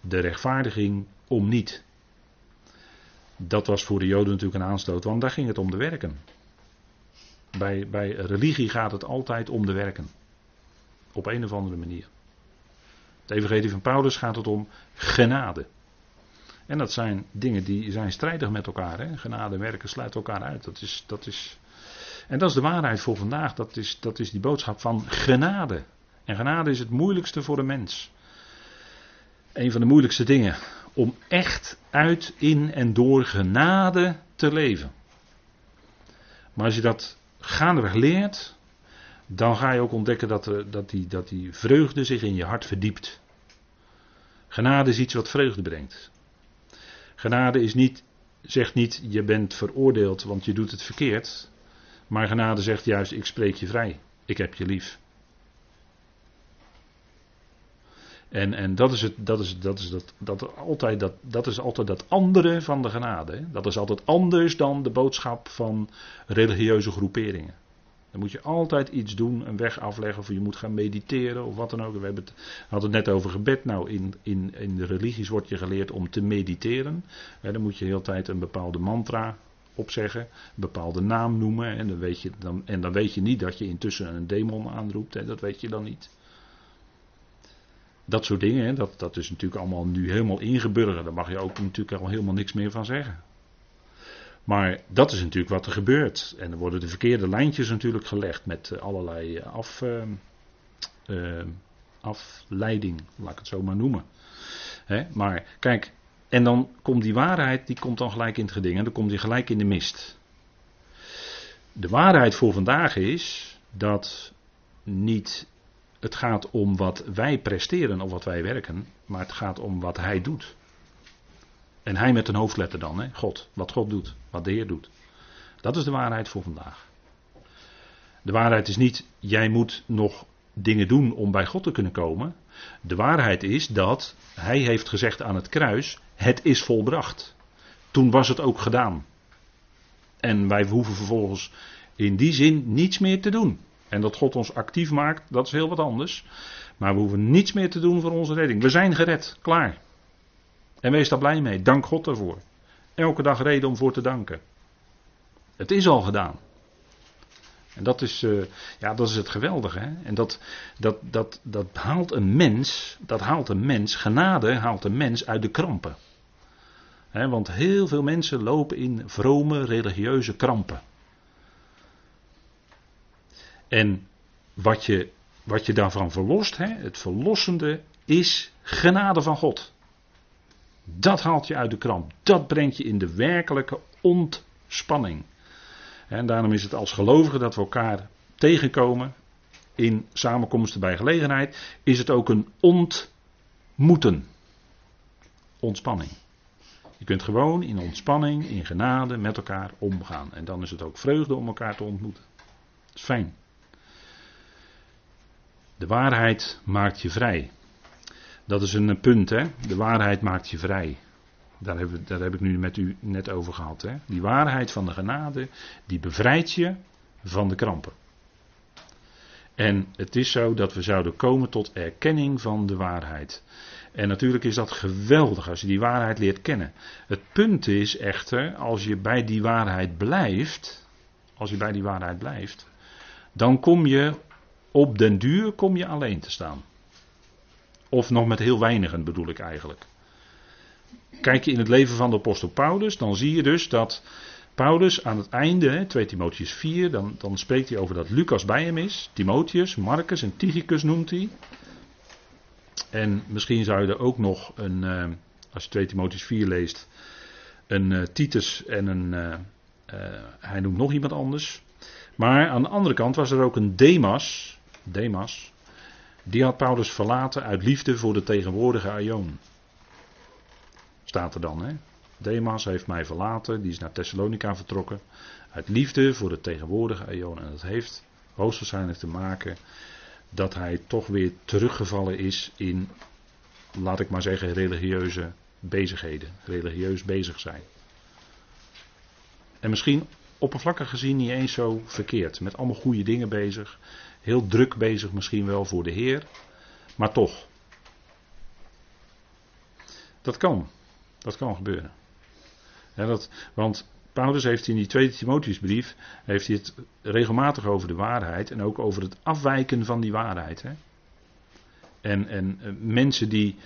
De rechtvaardiging om niet. Dat was voor de Joden natuurlijk een aanstoot, want daar ging het om de werken. Bij, bij religie gaat het altijd om de werken. Op een of andere manier. Het evangelie van Paulus gaat het om genade. En dat zijn dingen die zijn strijdig met elkaar. Hè? Genade en werken sluiten elkaar uit. Dat is, dat is, en dat is de waarheid voor vandaag. Dat is, dat is die boodschap van genade. En genade is het moeilijkste voor een mens. Een van de moeilijkste dingen. Om echt uit, in en door genade te leven. Maar als je dat gaandeweg leert, dan ga je ook ontdekken dat, er, dat, die, dat die vreugde zich in je hart verdiept. Genade is iets wat vreugde brengt. Genade is niet, zegt niet je bent veroordeeld want je doet het verkeerd. Maar genade zegt juist ik spreek je vrij. Ik heb je lief. En, en dat is het, dat is, dat is, dat, dat, altijd, dat, dat is altijd dat andere van de genade. Dat is altijd anders dan de boodschap van religieuze groeperingen. Dan moet je altijd iets doen, een weg afleggen, of je moet gaan mediteren of wat dan ook. We hebben het, hadden het net over gebed. Nou, in, in, in de religies wordt je geleerd om te mediteren. dan moet je heel tijd een bepaalde mantra opzeggen, een bepaalde naam noemen. En dan weet je, dan, en dan weet je niet dat je intussen een demon aanroept. Hè, dat weet je dan niet. Dat soort dingen, hè, dat, dat is natuurlijk allemaal nu helemaal ingeburgerd. Daar mag je ook natuurlijk al helemaal niks meer van zeggen. Maar dat is natuurlijk wat er gebeurt. En er worden de verkeerde lijntjes natuurlijk gelegd met eh, allerlei eh, af, uh, afleiding, laat ik het zo maar noemen. maar kijk, en dan komt die waarheid, die komt dan gelijk in het geding en dan komt die gelijk in de mist. De waarheid voor vandaag is dat niet het gaat om wat wij presteren of wat wij werken, maar het gaat om wat hij doet. En hij met een hoofdletter dan, hè? God. Wat God doet, wat de Heer doet. Dat is de waarheid voor vandaag. De waarheid is niet, jij moet nog dingen doen om bij God te kunnen komen. De waarheid is dat hij heeft gezegd aan het kruis, het is volbracht. Toen was het ook gedaan. En wij hoeven vervolgens in die zin niets meer te doen. En dat God ons actief maakt, dat is heel wat anders. Maar we hoeven niets meer te doen voor onze redding. We zijn gered, klaar. En wees daar blij mee. Dank God daarvoor. Elke dag reden om voor te danken. Het is al gedaan. En dat is, uh, ja, dat is het geweldige. Hè? En dat, dat, dat, dat haalt een mens, dat haalt een mens, genade haalt een mens uit de krampen. Want heel veel mensen lopen in vrome religieuze krampen. En wat je, wat je daarvan verlost, het verlossende is genade van God. Dat haalt je uit de kramp. Dat brengt je in de werkelijke ontspanning. En daarom is het als gelovigen dat we elkaar tegenkomen in samenkomsten bij gelegenheid, is het ook een ontmoeten. Ontspanning. Je kunt gewoon in ontspanning, in genade met elkaar omgaan. En dan is het ook vreugde om elkaar te ontmoeten. Dat is fijn. De waarheid maakt je vrij. Dat is een punt, hè? De waarheid maakt je vrij. Daar, hebben, daar heb ik nu met u net over gehad. Hè? Die waarheid van de genade, die bevrijdt je van de krampen. En het is zo dat we zouden komen tot erkenning van de waarheid. En natuurlijk is dat geweldig als je die waarheid leert kennen. Het punt is echter, als je bij die waarheid blijft, als je bij die waarheid blijft, dan kom je op den duur kom je alleen te staan. Of nog met heel weinigen bedoel ik eigenlijk. Kijk je in het leven van de apostel Paulus, dan zie je dus dat Paulus aan het einde, 2 Timotheus 4, dan, dan spreekt hij over dat Lucas bij hem is. Timotheus, Marcus en Tychicus noemt hij. En misschien zou je er ook nog een, uh, als je 2 Timotheus 4 leest, een uh, Titus en een, uh, hij noemt nog iemand anders. Maar aan de andere kant was er ook een Demas, Demas, die had Paulus verlaten uit liefde voor de tegenwoordige Aion. Staat er dan, hè? Demas heeft mij verlaten, die is naar Thessalonica vertrokken. Uit liefde voor de tegenwoordige Aion. En dat heeft hoogstwaarschijnlijk te maken dat hij toch weer teruggevallen is in, laat ik maar zeggen, religieuze bezigheden. Religieus bezig zijn. En misschien oppervlakkig gezien niet eens zo verkeerd. Met allemaal goede dingen bezig. Heel druk bezig misschien wel voor de Heer. Maar toch. Dat kan. Dat kan gebeuren. dat, want Paulus heeft in die tweede Timotheusbrief heeft hij het regelmatig over de waarheid en ook over het afwijken van die waarheid. Hè? En, en eh, mensen die,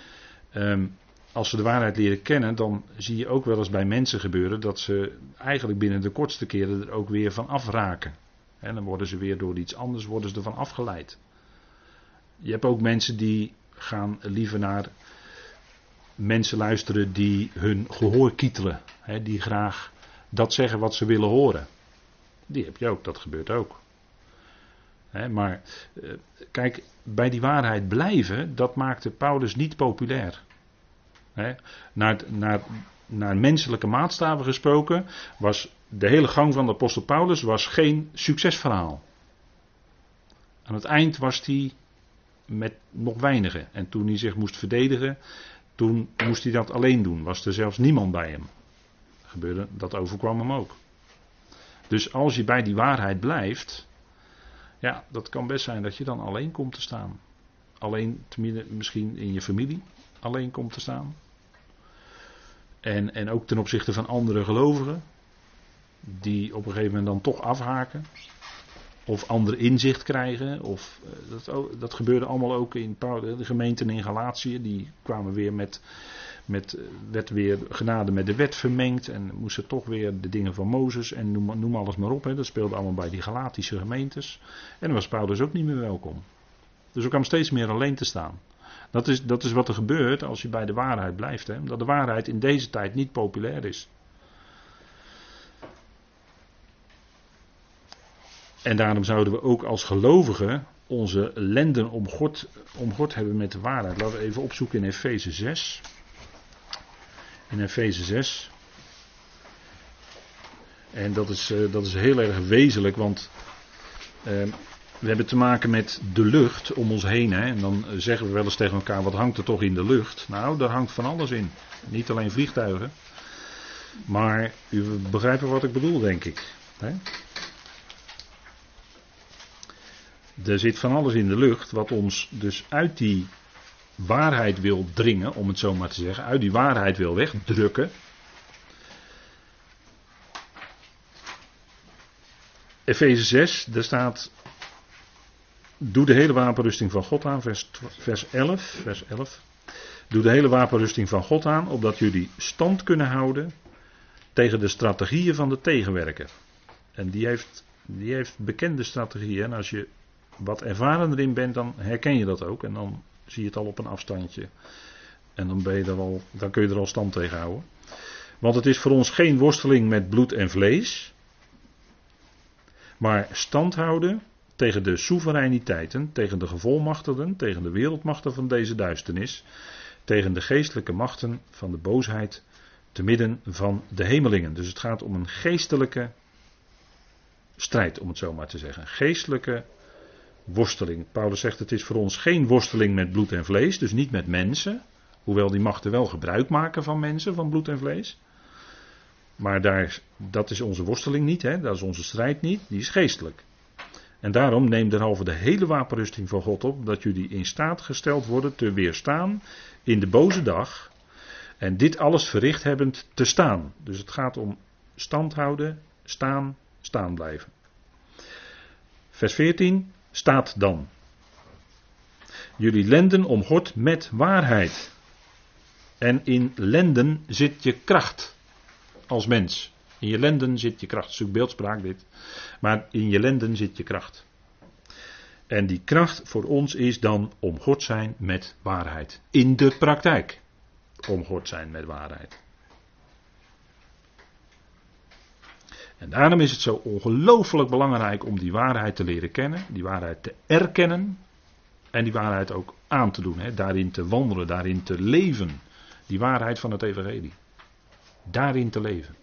ehm, als ze de waarheid leren kennen, dan zie je ook wel eens bij mensen gebeuren dat ze eigenlijk binnen de kortste keren er ook weer van afraken. En dan worden ze weer door iets anders worden ze ervan afgeleid. Je hebt ook mensen die gaan liever naar mensen luisteren die hun gehoor kietelen. Hè, die graag dat zeggen wat ze willen horen. Die heb je ook, dat gebeurt ook. maar eh, kijk, bij die waarheid blijven, dat maakte Paulus niet populair. naar, naar, naar menselijke maatstaven gesproken, was de hele gang van de apostel Paulus was geen succesverhaal. Aan het eind was hij met nog weinigen. En toen hij zich moest verdedigen, toen moest hij dat alleen doen. Was er zelfs niemand bij hem gebeurde, dat overkwam hem ook. Dus als je bij die waarheid blijft, ja, dat kan best zijn dat je dan alleen komt te staan. Alleen, tenminste, misschien in je familie, alleen komt te staan. En, en ook ten opzichte van andere gelovigen, die op een gegeven moment dan toch afhaken. Of ander inzicht krijgen. Of, eh, dat, dat gebeurde allemaal ook in de gemeenten in Galatië. Die kwamen weer met met, eh, werd weer genade met de wet vermengd en moesten toch weer de dingen van Mozes en noem, noem alles maar op. Hè. Dat speelde allemaal bij die Galatische gemeentes. En dan was Paulus ook niet meer welkom. Dus ook kwam steeds meer alleen te staan. Dat is, dat is wat er gebeurt als je bij de waarheid blijft. Hè. Omdat de waarheid in deze tijd niet populair is. En daarom zouden we ook als gelovigen onze lenden om God hebben met de waarheid. Laten we even opzoeken in Efeze 6 in Efeze 6. En dat is, uh, dat is heel erg wezenlijk, want uh, we hebben te maken met de lucht om ons heen. Hè? En dan zeggen we wel eens tegen elkaar, wat hangt er toch in de lucht? Nou, daar hangt van alles in. Niet alleen vliegtuigen. Maar u begrijpt wat ik bedoel, denk ik. Hè? Er zit van alles in de lucht wat ons dus uit die waarheid wil dringen, om het zo maar te zeggen, uit die waarheid wil wegdrukken. Efeze 6, daar staat. Doe de hele wapenrusting van God aan, vers, vers 11. Vers 11. Doe de hele wapenrusting van God aan, opdat jullie stand kunnen houden tegen de strategieën van de tegenwerker. En die heeft, die heeft bekende strategieën. En als je wat ervaren erin bent, dan herken je dat ook. En dan zie je het al op een afstandje. En dan, ben je er al, dan kun je er al stand tegen houden. Want het is voor ons geen worsteling met bloed en vlees. Maar stand houden tegen de soevereiniteiten, tegen de gevolmachtigden, tegen de wereldmachten van deze duisternis, tegen de geestelijke machten van de boosheid te midden van de hemelingen. Dus het gaat om een geestelijke strijd, om het zo maar te zeggen. Geestelijke worsteling. Paulus zegt het is voor ons geen worsteling met bloed en vlees, dus niet met mensen. Hoewel die machten wel gebruik maken van mensen, van bloed en vlees. Maar daar, dat is onze worsteling niet, hè? dat is onze strijd niet, die is geestelijk. En daarom neem derhalve de hele wapenrusting van God op, dat jullie in staat gesteld worden te weerstaan in de boze dag. En dit alles verricht hebbend te staan. Dus het gaat om stand houden, staan, staan blijven. Vers 14 staat dan. Jullie lenden omhort met waarheid. En in lenden zit je kracht als mens. In je lenden zit je kracht. Zoek beeldspraak dit. Maar in je lenden zit je kracht. En die kracht voor ons is dan omgord zijn met waarheid. In de praktijk. Omgord zijn met waarheid. En daarom is het zo ongelooflijk belangrijk om die waarheid te leren kennen, die waarheid te erkennen en die waarheid ook aan te doen. Hè? Daarin te wandelen, daarin te leven. Die waarheid van het Evangelie. Daarin te leven.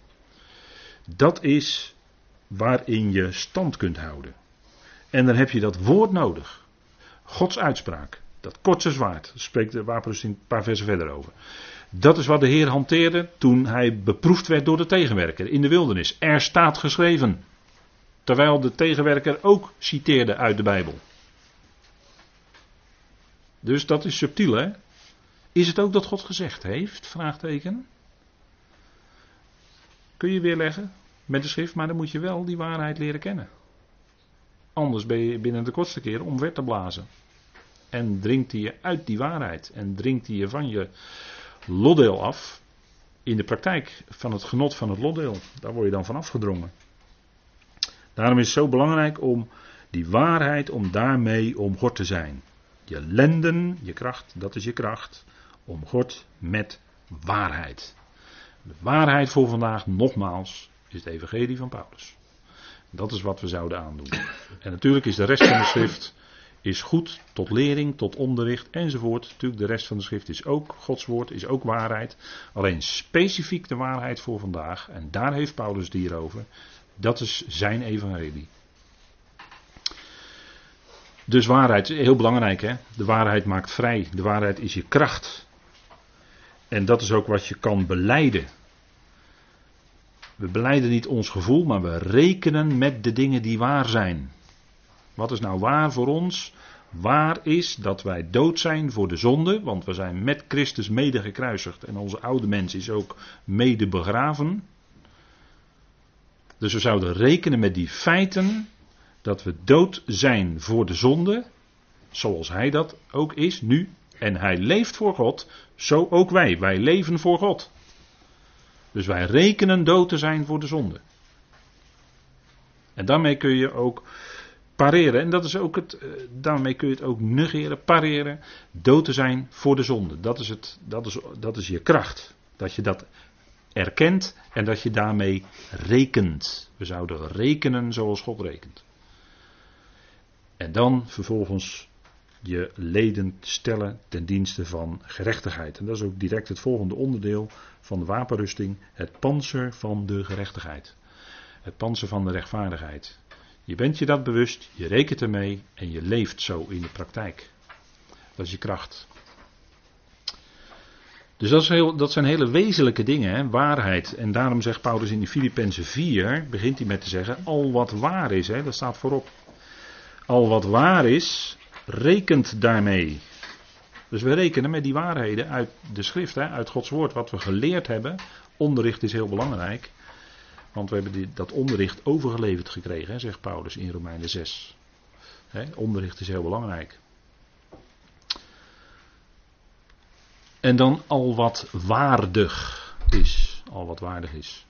Dat is waarin je stand kunt houden. En dan heb je dat woord nodig. Gods uitspraak. Dat kortse zwaard. Daar spreekt de wapenrusting een paar versen verder over. Dat is wat de Heer hanteerde toen hij beproefd werd door de tegenwerker in de wildernis. Er staat geschreven. Terwijl de tegenwerker ook citeerde uit de Bijbel. Dus dat is subtiel, hè? Is het ook dat God gezegd heeft? Vraagteken. Kun je weerleggen met de schrift, maar dan moet je wel die waarheid leren kennen. Anders ben je binnen de kortste keer omver te blazen. En dringt hij je uit die waarheid. En dringt hij je van je lotdeel af. In de praktijk van het genot van het lotdeel. Daar word je dan van afgedrongen. Daarom is het zo belangrijk om die waarheid, om daarmee omgord te zijn. Je lenden, je kracht, dat is je kracht. Omgord met waarheid. De waarheid voor vandaag, nogmaals, is het evangelie van Paulus. Dat is wat we zouden aandoen. En natuurlijk is de rest van de schrift is goed tot lering, tot onderricht enzovoort. Natuurlijk, de rest van de schrift is ook Gods woord, is ook waarheid. Alleen specifiek de waarheid voor vandaag, en daar heeft Paulus het hier over, dat is zijn evangelie. Dus waarheid, heel belangrijk hè. De waarheid maakt vrij. De waarheid is je kracht. En dat is ook wat je kan beleiden. We beleiden niet ons gevoel, maar we rekenen met de dingen die waar zijn. Wat is nou waar voor ons? Waar is dat wij dood zijn voor de zonde, want we zijn met Christus mede gekruisigd en onze oude mens is ook mede begraven. Dus we zouden rekenen met die feiten dat we dood zijn voor de zonde, zoals hij dat ook is nu, en hij leeft voor God, zo ook wij. Wij leven voor God. Dus wij rekenen dood te zijn voor de zonde. En daarmee kun je ook pareren. En dat is ook het, eh, daarmee kun je het ook negeren, pareren. Dood te zijn voor de zonde. Dat is, het, dat is, dat is je kracht. Dat je dat erkent en dat je daarmee rekent. We zouden rekenen zoals God rekent. En dan vervolgens je leden stellen ten dienste van gerechtigheid. En dat is ook direct het volgende onderdeel van de wapenrusting: het panzer van de gerechtigheid. Het panzer van de rechtvaardigheid. Je bent je dat bewust, je rekent ermee en je leeft zo in de praktijk. Dat is je kracht. Dus dat, heel, dat zijn hele wezenlijke dingen, hè? waarheid. En daarom zegt Paulus in de Filippenzen 4, begint hij met te zeggen, al wat waar is, hè? dat staat voorop. Al wat waar is, rekent daarmee. Dus we rekenen met die waarheden uit de schrift, hè, uit Gods woord, wat we geleerd hebben. Onderricht is heel belangrijk. Want we hebben die, dat onderricht overgeleverd gekregen, hè, zegt Paulus in Romeinen 6. Hè, onderricht is heel belangrijk. En dan al wat waardig is. Al wat waardig is.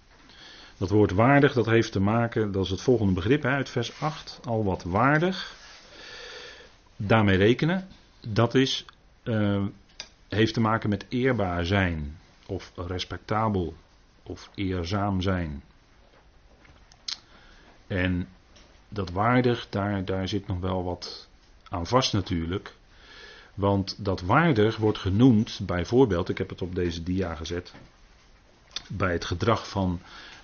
Dat woord waardig, dat heeft te maken, dat is het volgende begrip hè, uit vers 8. Al wat waardig. Daarmee rekenen. Dat is, uh, heeft te maken met eerbaar zijn. Of respectabel. Of eerzaam zijn. En dat waardig, daar, daar zit nog wel wat aan vast natuurlijk. Want dat waardig wordt genoemd, bijvoorbeeld, ik heb het op deze dia gezet, bij het gedrag van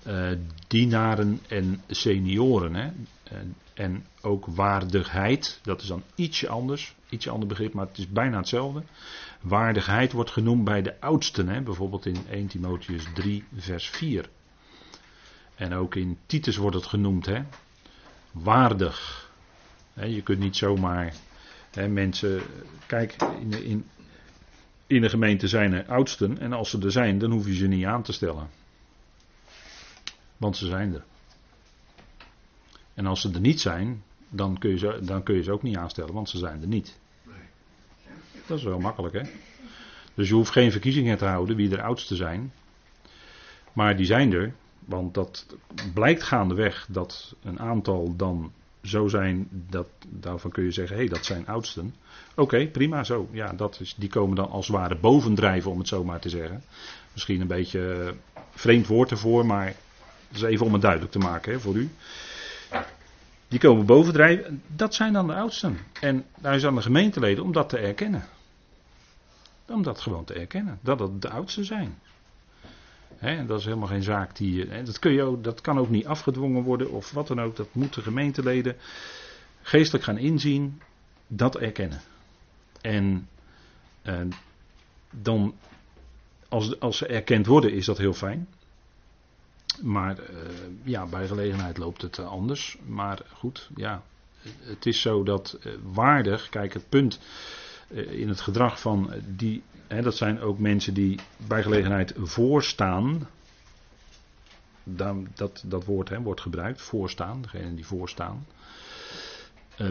uh, dienaren en senioren. Hè. En, en, ook waardigheid, dat is dan ietsje anders, ietsje ander begrip, maar het is bijna hetzelfde. Waardigheid wordt genoemd bij de oudsten, hè, bijvoorbeeld in 1 Timotheus 3, vers 4. En ook in Titus wordt het genoemd, hè? waardig. je kunt niet zomaar hè, mensen. Kijk, in, in, in de gemeente zijn er oudsten en als ze er zijn, dan hoef je ze niet aan te stellen. Want ze zijn er. En als ze er niet zijn, dan kun je ze, dan kun je ze ook niet aanstellen, want ze zijn er niet. Dat is wel makkelijk, hè? Dus je hoeft geen verkiezingen te houden wie er oudste zijn. Maar die zijn er. Want dat blijkt gaandeweg dat een aantal dan zo zijn, dat, daarvan kun je zeggen, hé, hey, dat zijn oudsten. Oké, prima zo. Ja, dat is, die komen dan als het ware bovendrijven, om het zo maar te zeggen. Misschien een beetje vreemd woord ervoor, maar dat is even om het duidelijk te maken hè, voor u. Die komen bovendrijven, dat zijn dan de oudsten. En daar is aan de gemeenteleden om dat te erkennen. Om dat gewoon te erkennen, dat het de oudsten zijn. He, dat is helemaal geen zaak die. Dat, kun je ook, dat kan ook niet afgedwongen worden of wat dan ook. Dat moeten gemeenteleden geestelijk gaan inzien, dat erkennen. En eh, dan, als, als ze erkend worden, is dat heel fijn. Maar uh, ja, bij gelegenheid loopt het uh, anders. Maar goed, ja. Het is zo dat uh, waardig, kijk, het punt in het gedrag van die dat zijn ook mensen die bij gelegenheid voorstaan. Dat, dat woord wordt gebruikt, voorstaan, degene die voorstaan.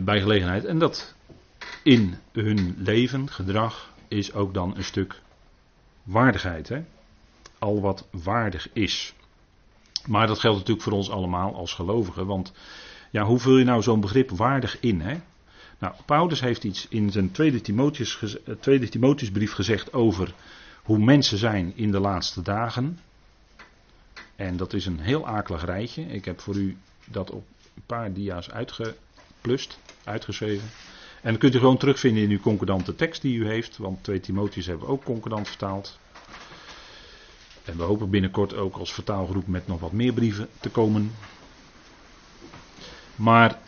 Bij gelegenheid. En dat in hun leven, gedrag, is ook dan een stuk waardigheid. Hè? Al wat waardig is. Maar dat geldt natuurlijk voor ons allemaal als gelovigen. Want ja, hoe vul je nou zo'n begrip waardig in? Hè? Nou, Paulus heeft iets in zijn tweede, Timotheus, eh, Timotheusbrief gezegd over hoe mensen zijn in de laatste dagen. En dat is een heel akelig rijtje. Ik heb voor u dat op een paar dia's uitgeplust, uitgeschreven. En dat kunt u gewoon terugvinden in uw concordante tekst die u heeft. Want 2 Timotheus hebben we ook concordant vertaald. En we hopen binnenkort ook als vertaalgroep met nog wat meer brieven te komen. Maar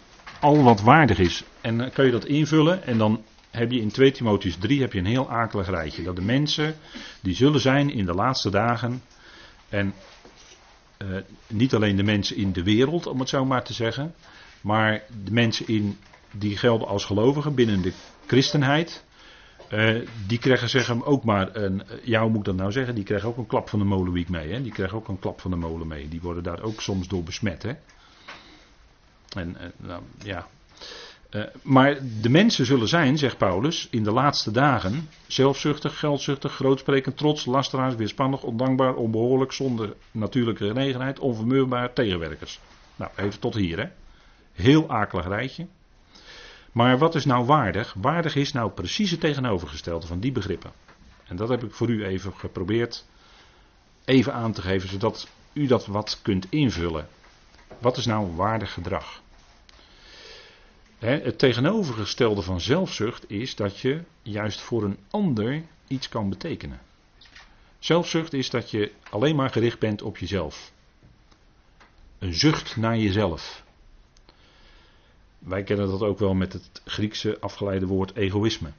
al wat waardig is. En dan kan je dat invullen en dan heb je in 2 Timotheus 3 heb je een heel akelig rijtje. Dat de mensen die zullen zijn in de laatste dagen. En uh, niet alleen de mensen in de wereld, om het zo maar te zeggen. Maar de mensen in, die gelden als gelovigen binnen de christenheid. Uh, die krijgen zeggen ook maar een, hoe moet dat nou zeggen, die krijgen ook een klap van de molenwiek mee. Hè? Die krijgen ook een klap van de molen mee. Die worden daar ook soms door besmet. Hè? En, en nou, ja. Maar de mensen zullen zijn, zegt Paulus, in de laatste dagen zelfzuchtig, geldzuchtig, grootsprekend, trots, lasteraars, weerspannig, ondankbaar, onbehoorlijk, zonder natuurlijke genegenheid, onvermurbaar, tegenwerkers. Nou, even tot hier, hè. Heel akelig rijtje. Maar wat is nou waardig? Waardig is nou precies het tegenovergestelde van die begrippen. En dat heb ik voor u even geprobeerd even aan te geven, zodat u dat wat kunt invullen. Wat is nou waardig gedrag? het tegenovergestelde van zelfzucht is dat je juist voor een ander iets kan betekenen. Zelfzucht is dat je alleen maar gericht bent op jezelf. Een zucht naar jezelf. Wij kennen dat ook wel met het Griekse afgeleide woord egoïsme.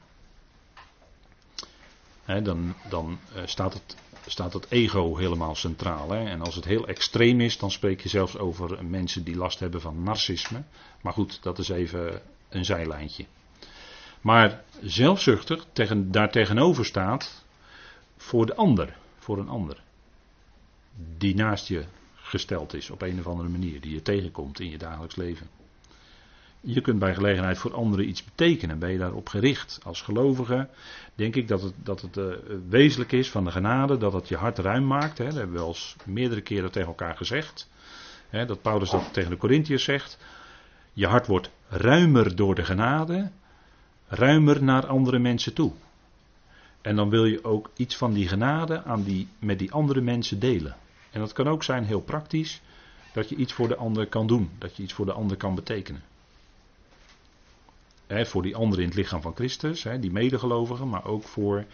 dan, dan eh, staat het staat het ego helemaal centraal. En als het heel extreem is, dan spreek je zelfs over mensen die last hebben van narcisme. Maar goed, dat is even een zijlijntje. Maar zelfzuchtig, tegen, daar tegenover staat voor de ander, voor een ander. Die naast je gesteld is op een of andere manier, die je tegenkomt in je dagelijks leven. Je kunt bij gelegenheid voor anderen iets betekenen. Ben je daarop gericht? Als gelovige denk ik dat het, dat het uh, wezenlijk is van de genade dat het je hart ruim maakt. Hè. Dat hebben we al meerdere keren tegen elkaar gezegd. Hè, dat Paulus dat tegen de Corinthiërs zegt. Je hart wordt ruimer door de genade, ruimer naar andere mensen toe. En dan wil je ook iets van die genade aan die, met die andere mensen delen. En dat kan ook zijn heel praktisch, dat je iets voor de ander kan doen, dat je iets voor de ander kan betekenen. Voor die anderen in het lichaam van Christus, die medegelovigen, maar ook voor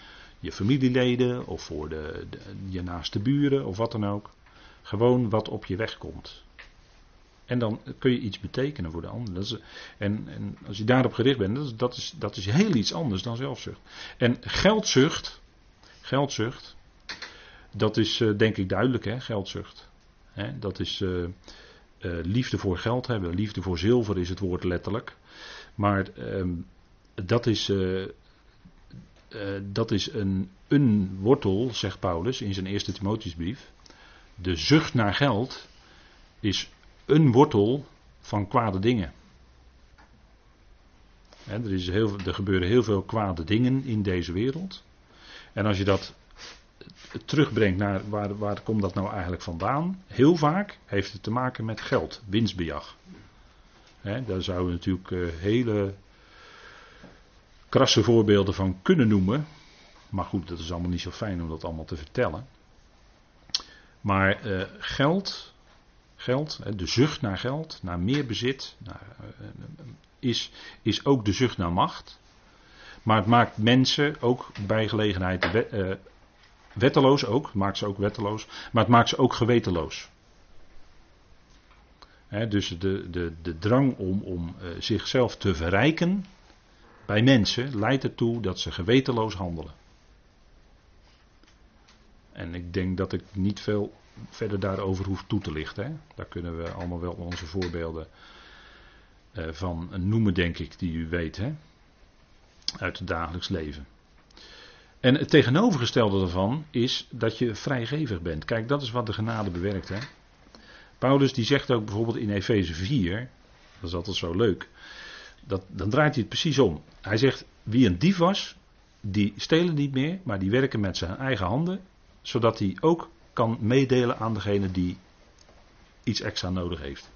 je familieleden of voor de, de, je naaste buren of wat dan ook. Gewoon wat op je weg komt. En dan kun je iets betekenen voor de ander. Dat is, en, en, als je daarop gericht bent, dat is, dat, is, dat is heel iets anders dan zelfzucht. En geldzucht, geldzucht, dat is uh, denk ik duidelijk, hè, geldzucht. Hè, dat is uh, uh, liefde voor geld hebben. Liefde voor zilver is het woord letterlijk. Maar ehm, dat is, dat is een, een wortel, zegt Paulus in zijn eerste Timotheusbrief. De zucht naar geld is een wortel van kwade dingen. er, is heel, er gebeuren heel veel kwade dingen in deze wereld. En als je dat terugbrengt naar waar, waar komt dat nou eigenlijk vandaan? Heel vaak heeft het te maken met geld, winstbejag. Daar zouden we natuurlijk uh, hele krasse voorbeelden van kunnen noemen. Maar goed, dat is allemaal niet zo fijn om dat allemaal te vertellen. Maar uh, geld geld, de zucht naar geld, naar meer bezit, eh, is, is ook de zucht naar macht. Maar het maakt mensen ook bij gelegenheid wetteloos ook, maakt ze ook wetteloos, maar het maakt ze ook gewetenloos. Dus de, de, de drang om, om uh, zichzelf te verrijken bij mensen leidt ertoe dat ze gewetenloos handelen. En ik denk dat ik niet veel verder daarover hoeft toe te lichten. Daar kunnen we allemaal wel onze voorbeelden uh, van noemen, denk ik, die u weet, hè, uit het dagelijks leven. En het tegenovergestelde daarvan is dat je vrijgevig bent. Kijk, dat is wat de genade bewerkt. Hè. Paulus die zegt ook bijvoorbeeld in Efeze 4, dat is altijd zo leuk, dat, dan draait hij het precies om. Hij zegt, wie een dief was, die stelen niet meer, maar die werken met zijn eigen handen, zodat hij ook kan meedelen aan degene die iets extra nodig heeft.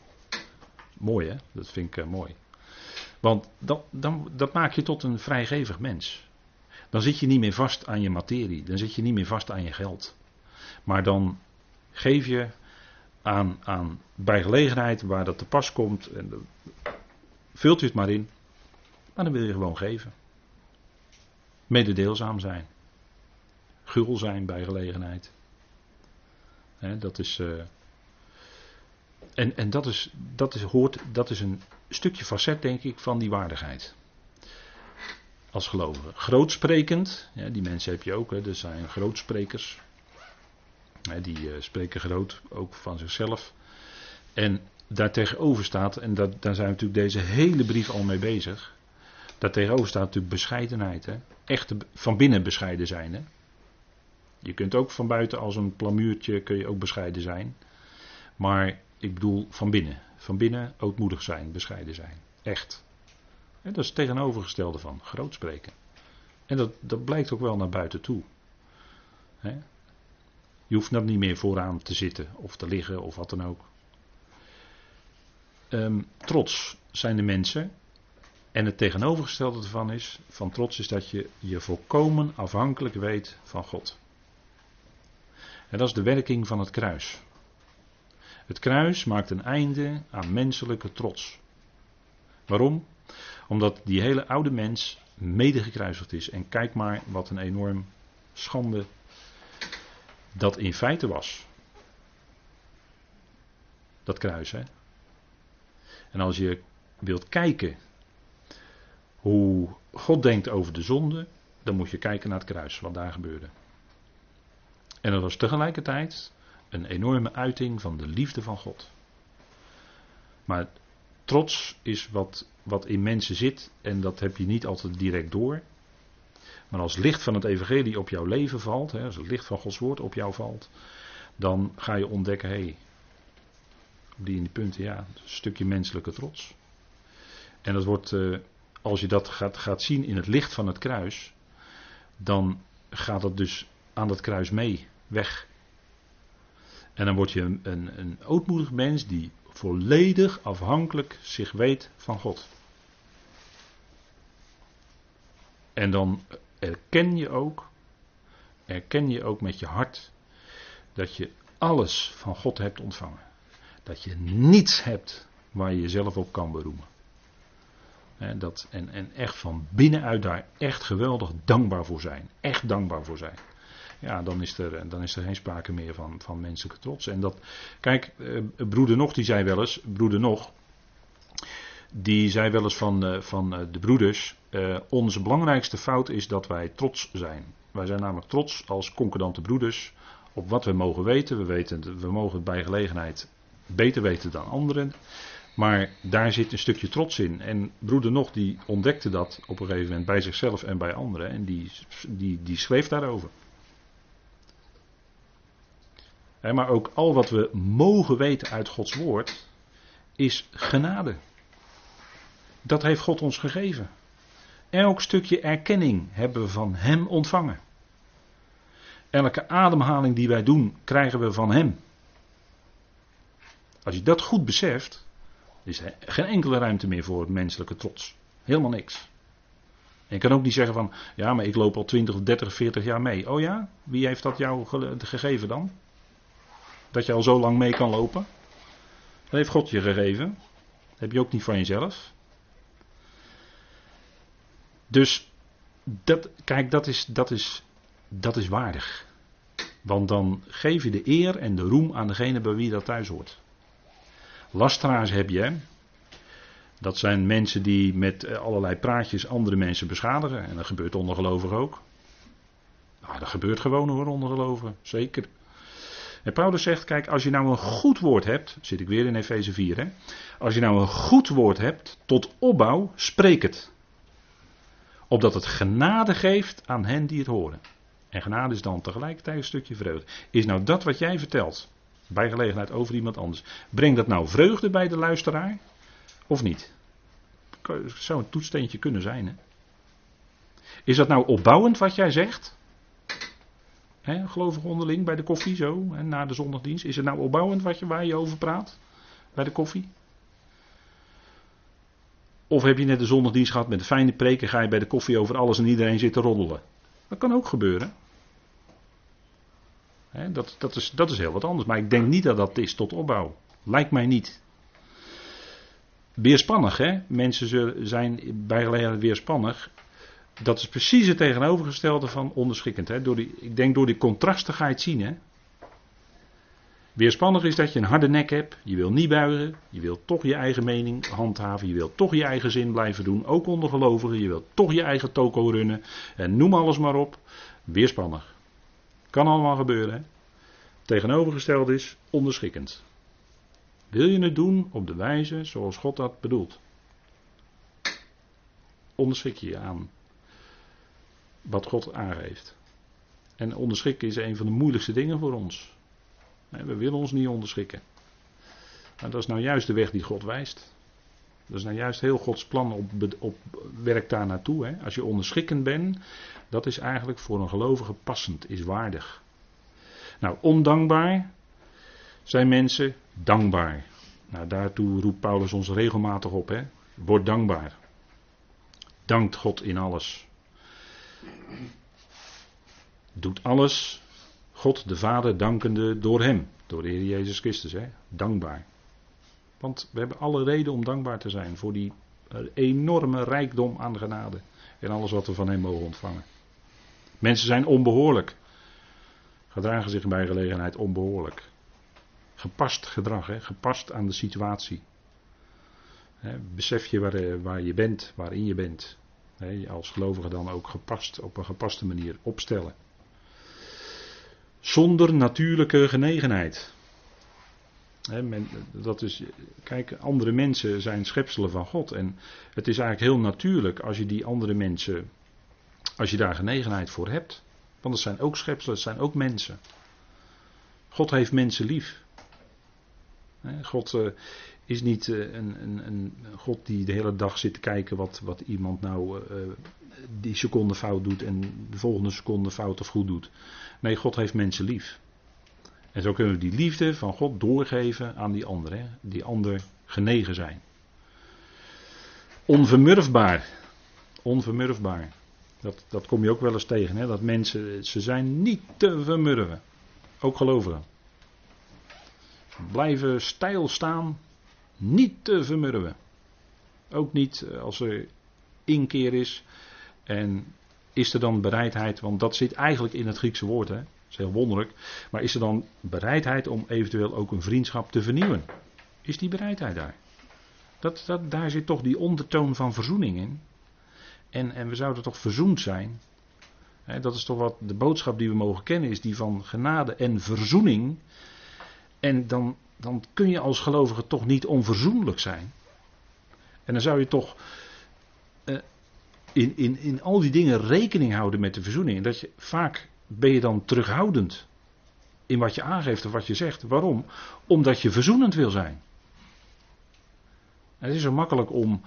Mooi hè, dat vind ik uh, mooi. Want dat, dan, dat maak je tot een vrijgevig mens. Dan zit je niet meer vast aan je materie, dan zit je niet meer vast aan je geld. Maar dan geef je aan, aan waar dat te pas komt, en vult u het maar in, maar dan wil je gewoon geven. Mededeelzaam zijn. Gul zijn bij gelegenheid dat is. Uh, en en dat, is, dat, is, hoort, dat is een stukje facet, denk ik, van die waardigheid. Als gelovige. Grootsprekend, die mensen heb je ook, hè, er zijn grootsprekers. Hè, die uh, spreken groot, ook van zichzelf. En daartegenover staat, en dat, daar zijn we natuurlijk deze hele brief al mee bezig. Daartegenover staat natuurlijk bescheidenheid. Hè? Echt van binnen bescheiden zijn. Hè? Je kunt ook van buiten als een plamuurtje kun je ook bescheiden zijn. Maar ik bedoel van binnen. Van binnen ootmoedig zijn, bescheiden zijn. Echt. Dat is het tegenovergestelde van groot spreken. En dat, dat blijkt ook wel naar buiten toe. Je hoeft dan niet meer vooraan te zitten of te liggen of wat dan ook. Um, trots zijn de mensen. En het tegenovergestelde ervan is, van trots is dat je je volkomen afhankelijk weet van God. En dat is de werking van het kruis. Het kruis maakt een einde aan menselijke trots. Waarom? Omdat die hele oude mens mede gekruisigd is. En kijk maar wat een enorm schande dat in feite was. Dat kruis, hè. En als je wilt kijken hoe God denkt over de zonde, dan moet je kijken naar het kruis, wat daar gebeurde. En dat was tegelijkertijd een enorme uiting van de liefde van God. Maar trots is wat, wat in mensen zit en dat heb je niet altijd direct door. Maar als licht van het evangelie op jouw leven valt, hè, als het licht van Gods woord op jou valt, dan ga je ontdekken, hé, hey, op die in die punten, ja, een stukje menselijke trots. En dat wordt, eh, als je dat gaat, gaat zien in het licht van het kruis, dan gaat dat dus aan dat kruis mee, weg. En dan word je een, een, een ootmoedig mens die volledig afhankelijk zich weet van God. En dan erken je ook, erken je ook met je hart dat je alles van God hebt ontvangen. Dat je niets hebt waar je jezelf op kan beroemen. En, dat, en, en echt van binnenuit daar echt geweldig dankbaar voor zijn. Echt dankbaar voor zijn. Ja, dan is er, dan is er geen sprake meer van, van menselijke trots. En dat, kijk, eh, broeder Nog die zei wel eens, broeder Nog, die zei wel eens van, eh, van eh, de broeders, eh, onze belangrijkste fout is dat wij trots zijn. Wij zijn namelijk trots als concordante broeders op wat we mogen weten. We, weten, we mogen het bij gelegenheid beter weten dan anderen. Maar daar zit een stukje trots in. En broeder Nog die ontdekte dat op een gegeven moment bij zichzelf en bij anderen. En die, die, die schreef daarover. Maar ook al wat we mogen weten uit Gods woord is genade. Dat heeft God ons gegeven. Elk stukje erkenning hebben we van Hem ontvangen. Elke ademhaling die wij doen, krijgen we van Hem. Als je dat goed beseft, is er geen enkele ruimte meer voor menselijke trots. Helemaal niks. En je kan ook niet zeggen van, ja, maar ik loop al 20, 30, 40 jaar mee. Oh ja, wie heeft dat jou gegeven dan? Dat je al zo lang mee kan lopen? Dat heeft God je gegeven. Dat heb je ook niet van jezelf. Dus dat, kijk, dat is, dat, is, dat is waardig. Want dan geef je de eer en de roem aan degene bij wie dat thuis hoort. Lasteraars heb je. Dat zijn mensen die met eh, allerlei praatjes andere mensen beschadigen. En dat gebeurt ondergelovig ook. Nou, dat gebeurt gewoon hoor, ondergelovigen. Zeker. En Paulus zegt, kijk, als je nou een goed woord hebt, zit ik weer in Efeze 4, hè? Als je nou een goed woord hebt tot opbouw, spreek het. Opdat het genade geeft aan hen die het horen. En genade is dan tegelijkertijd een stukje vreugde. Is nou dat wat jij vertelt, bij gelegenheid over iemand anders, brengt dat nou vreugde bij de luisteraar? Of niet? Zou een toetsteentje kunnen zijn. Hè? Is dat nou opbouwend wat jij zegt? He, gelovig onderling bij de koffie zo, en na de zondagdienst. Is het nou opbouwend wat je, waar je over praat? Bij de koffie? Of heb je net de zondagdienst gehad met een fijne preek en ga je bij de koffie over alles en iedereen zitten roddelen? Dat kan ook gebeuren. dat, dat, is, dat is heel wat anders. Maar ik denk niet dat dat is tot opbouw. Lijkt mij niet. Weerspannig, hè? Mensen zijn bij weerspannig. Dat is precies het tegenovergestelde van onderschikkend. Hè? Door die, ik denk door die het zien. Hè? Weerspannig is dat je een harde nek hebt, je wil niet buigen, je wilt toch je eigen mening handhaven, je wilt toch je eigen zin blijven doen, ook onder gelovigen, je wilt toch je eigen toko runnen en noem alles maar op. Weerspannig. Kan allemaal gebeuren. Hè? Tegenovergesteld is onderschikkend. Wil je het doen op de wijze zoals God dat bedoelt? Onderschik je je aan wat God aangeeft. En onderschikken is een van de moeilijkste dingen voor ons. We willen ons niet onderschikken. Dat is nou juist de weg die God wijst. Dat is nou juist heel Gods plan op, op werk daar naartoe. Als je onderschikkend bent, dat is eigenlijk voor een gelovige passend, is waardig. Nou, ondankbaar zijn mensen dankbaar. Nou, daartoe roept Paulus ons regelmatig op. Hè. Word dankbaar. Dankt God in alles. Doet alles God de Vader dankende door Hem, door de Heer Jezus Christus. Hè? Dankbaar. Want we hebben alle reden om dankbaar te zijn voor die eh, enorme rijkdom aan genade en alles wat we van Hem mogen ontvangen. Mensen zijn onbehoorlijk, gedragen zich bij gelegenheid onbehoorlijk. Gepast gedrag, hè? gepast aan de situatie. Besef je waar, eh, waar je bent, waarin je bent. Als gelovige dan ook gepast, op een gepaste manier opstellen. Zonder natuurlijke genegenheid. men, dat is, kijk, andere mensen zijn schepselen van God. En het is eigenlijk heel natuurlijk als je die andere mensen, als je daar genegenheid voor hebt. Want het zijn ook schepselen, het zijn ook mensen. God heeft mensen lief. God uh, is niet uh, een, een, een, God die de hele dag zit te kijken wat, wat iemand nou uh, die seconde fout doet en de volgende seconde fout of goed doet. Nee, God heeft mensen lief. En zo kunnen we die liefde van God doorgeven aan die anderen, die ander genegen zijn. Onvermurfbaar. Onvermurfbaar. Dat, dat kom je ook wel eens tegen. Hè? Dat mensen, ze zijn niet te vermurven. Ook gelovigen. Blijven stijl staan. Niet te vermurven. Ook niet eh, als er inkeer is. En is er dan bereidheid, want dat zit eigenlijk in het Griekse woord. Hè? Dat is heel wonderlijk. Maar is er dan bereidheid om eventueel ook een vriendschap te vernieuwen? Is die bereidheid daar? Dat, dat, daar zit toch die ondertoon van verzoening in. En, en we zouden toch verzoend zijn. dat is toch wat de boodschap die we mogen kennen, is die van genade en verzoening. En dan, dan kun je als gelovige toch niet onverzoenlijk zijn. En dan zou je toch uh, in, in, in al die dingen rekening houden met de verzoening. En dat je, vaak ben je dan terughoudend in wat je aangeeft of wat je zegt. Waarom? Omdat je verzoenend wil zijn. het is zo makkelijk om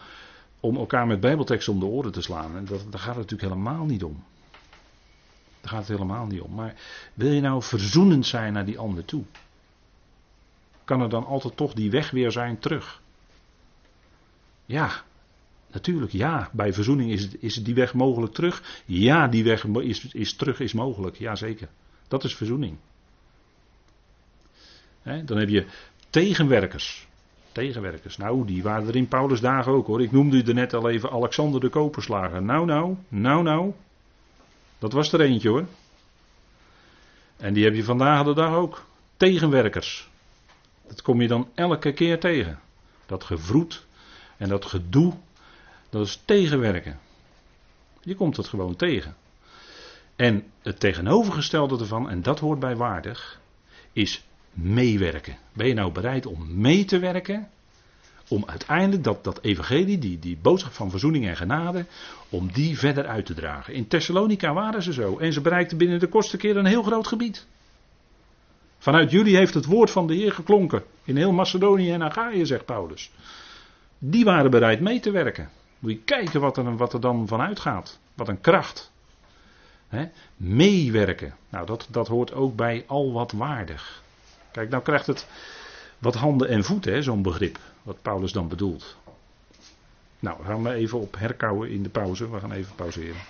om elkaar met bijbelteksten om de oren te slaan. En dat, daar gaat het natuurlijk helemaal niet om. Daar gaat het helemaal niet om. Maar wil je nou verzoenend zijn naar die ander toe? Kan er dan altijd toch die weg weer zijn terug? Ja, natuurlijk ja. Bij verzoening is, is die weg mogelijk terug. Ja, die weg is, is terug is mogelijk. Jazeker. Dat is verzoening. dan heb je tegenwerkers. Tegenwerkers. Nou, die waren er in Paulus dagen ook hoor. Ik noemde u er net al even Alexander de Koperslager. Nou, nou, nou, nou. Dat was er eentje hoor. En die heb je vandaag de dag ook. Tegenwerkers. Dat kom je dan elke keer tegen. Dat gevroet en dat gedoe, dat is tegenwerken. Je komt het gewoon tegen. En het tegenovergestelde ervan, en dat hoort bij waardig, is meewerken. Ben je nou bereid om mee te werken? Om uiteindelijk dat, dat evangelie, die, die boodschap van verzoening en genade, om die verder uit te dragen. In Thessalonica waren ze zo. En ze bereikten binnen de kortste keer een heel groot gebied. Vanuit jullie heeft het woord van de Heer geklonken. In heel Macedonië en Achaïe, zegt Paulus. Die waren bereid mee te werken. Moet je kijken wat er, dan vanuit gaat. Wat een kracht. Meewerken. Nou, dat, dat hoort ook bij al wat waardig. Kijk, nou krijgt het wat handen en voeten, zo'n begrip. Wat Paulus dan bedoelt. Nou, gaan we even op herkouwen in de pauze. We gaan even pauzeren.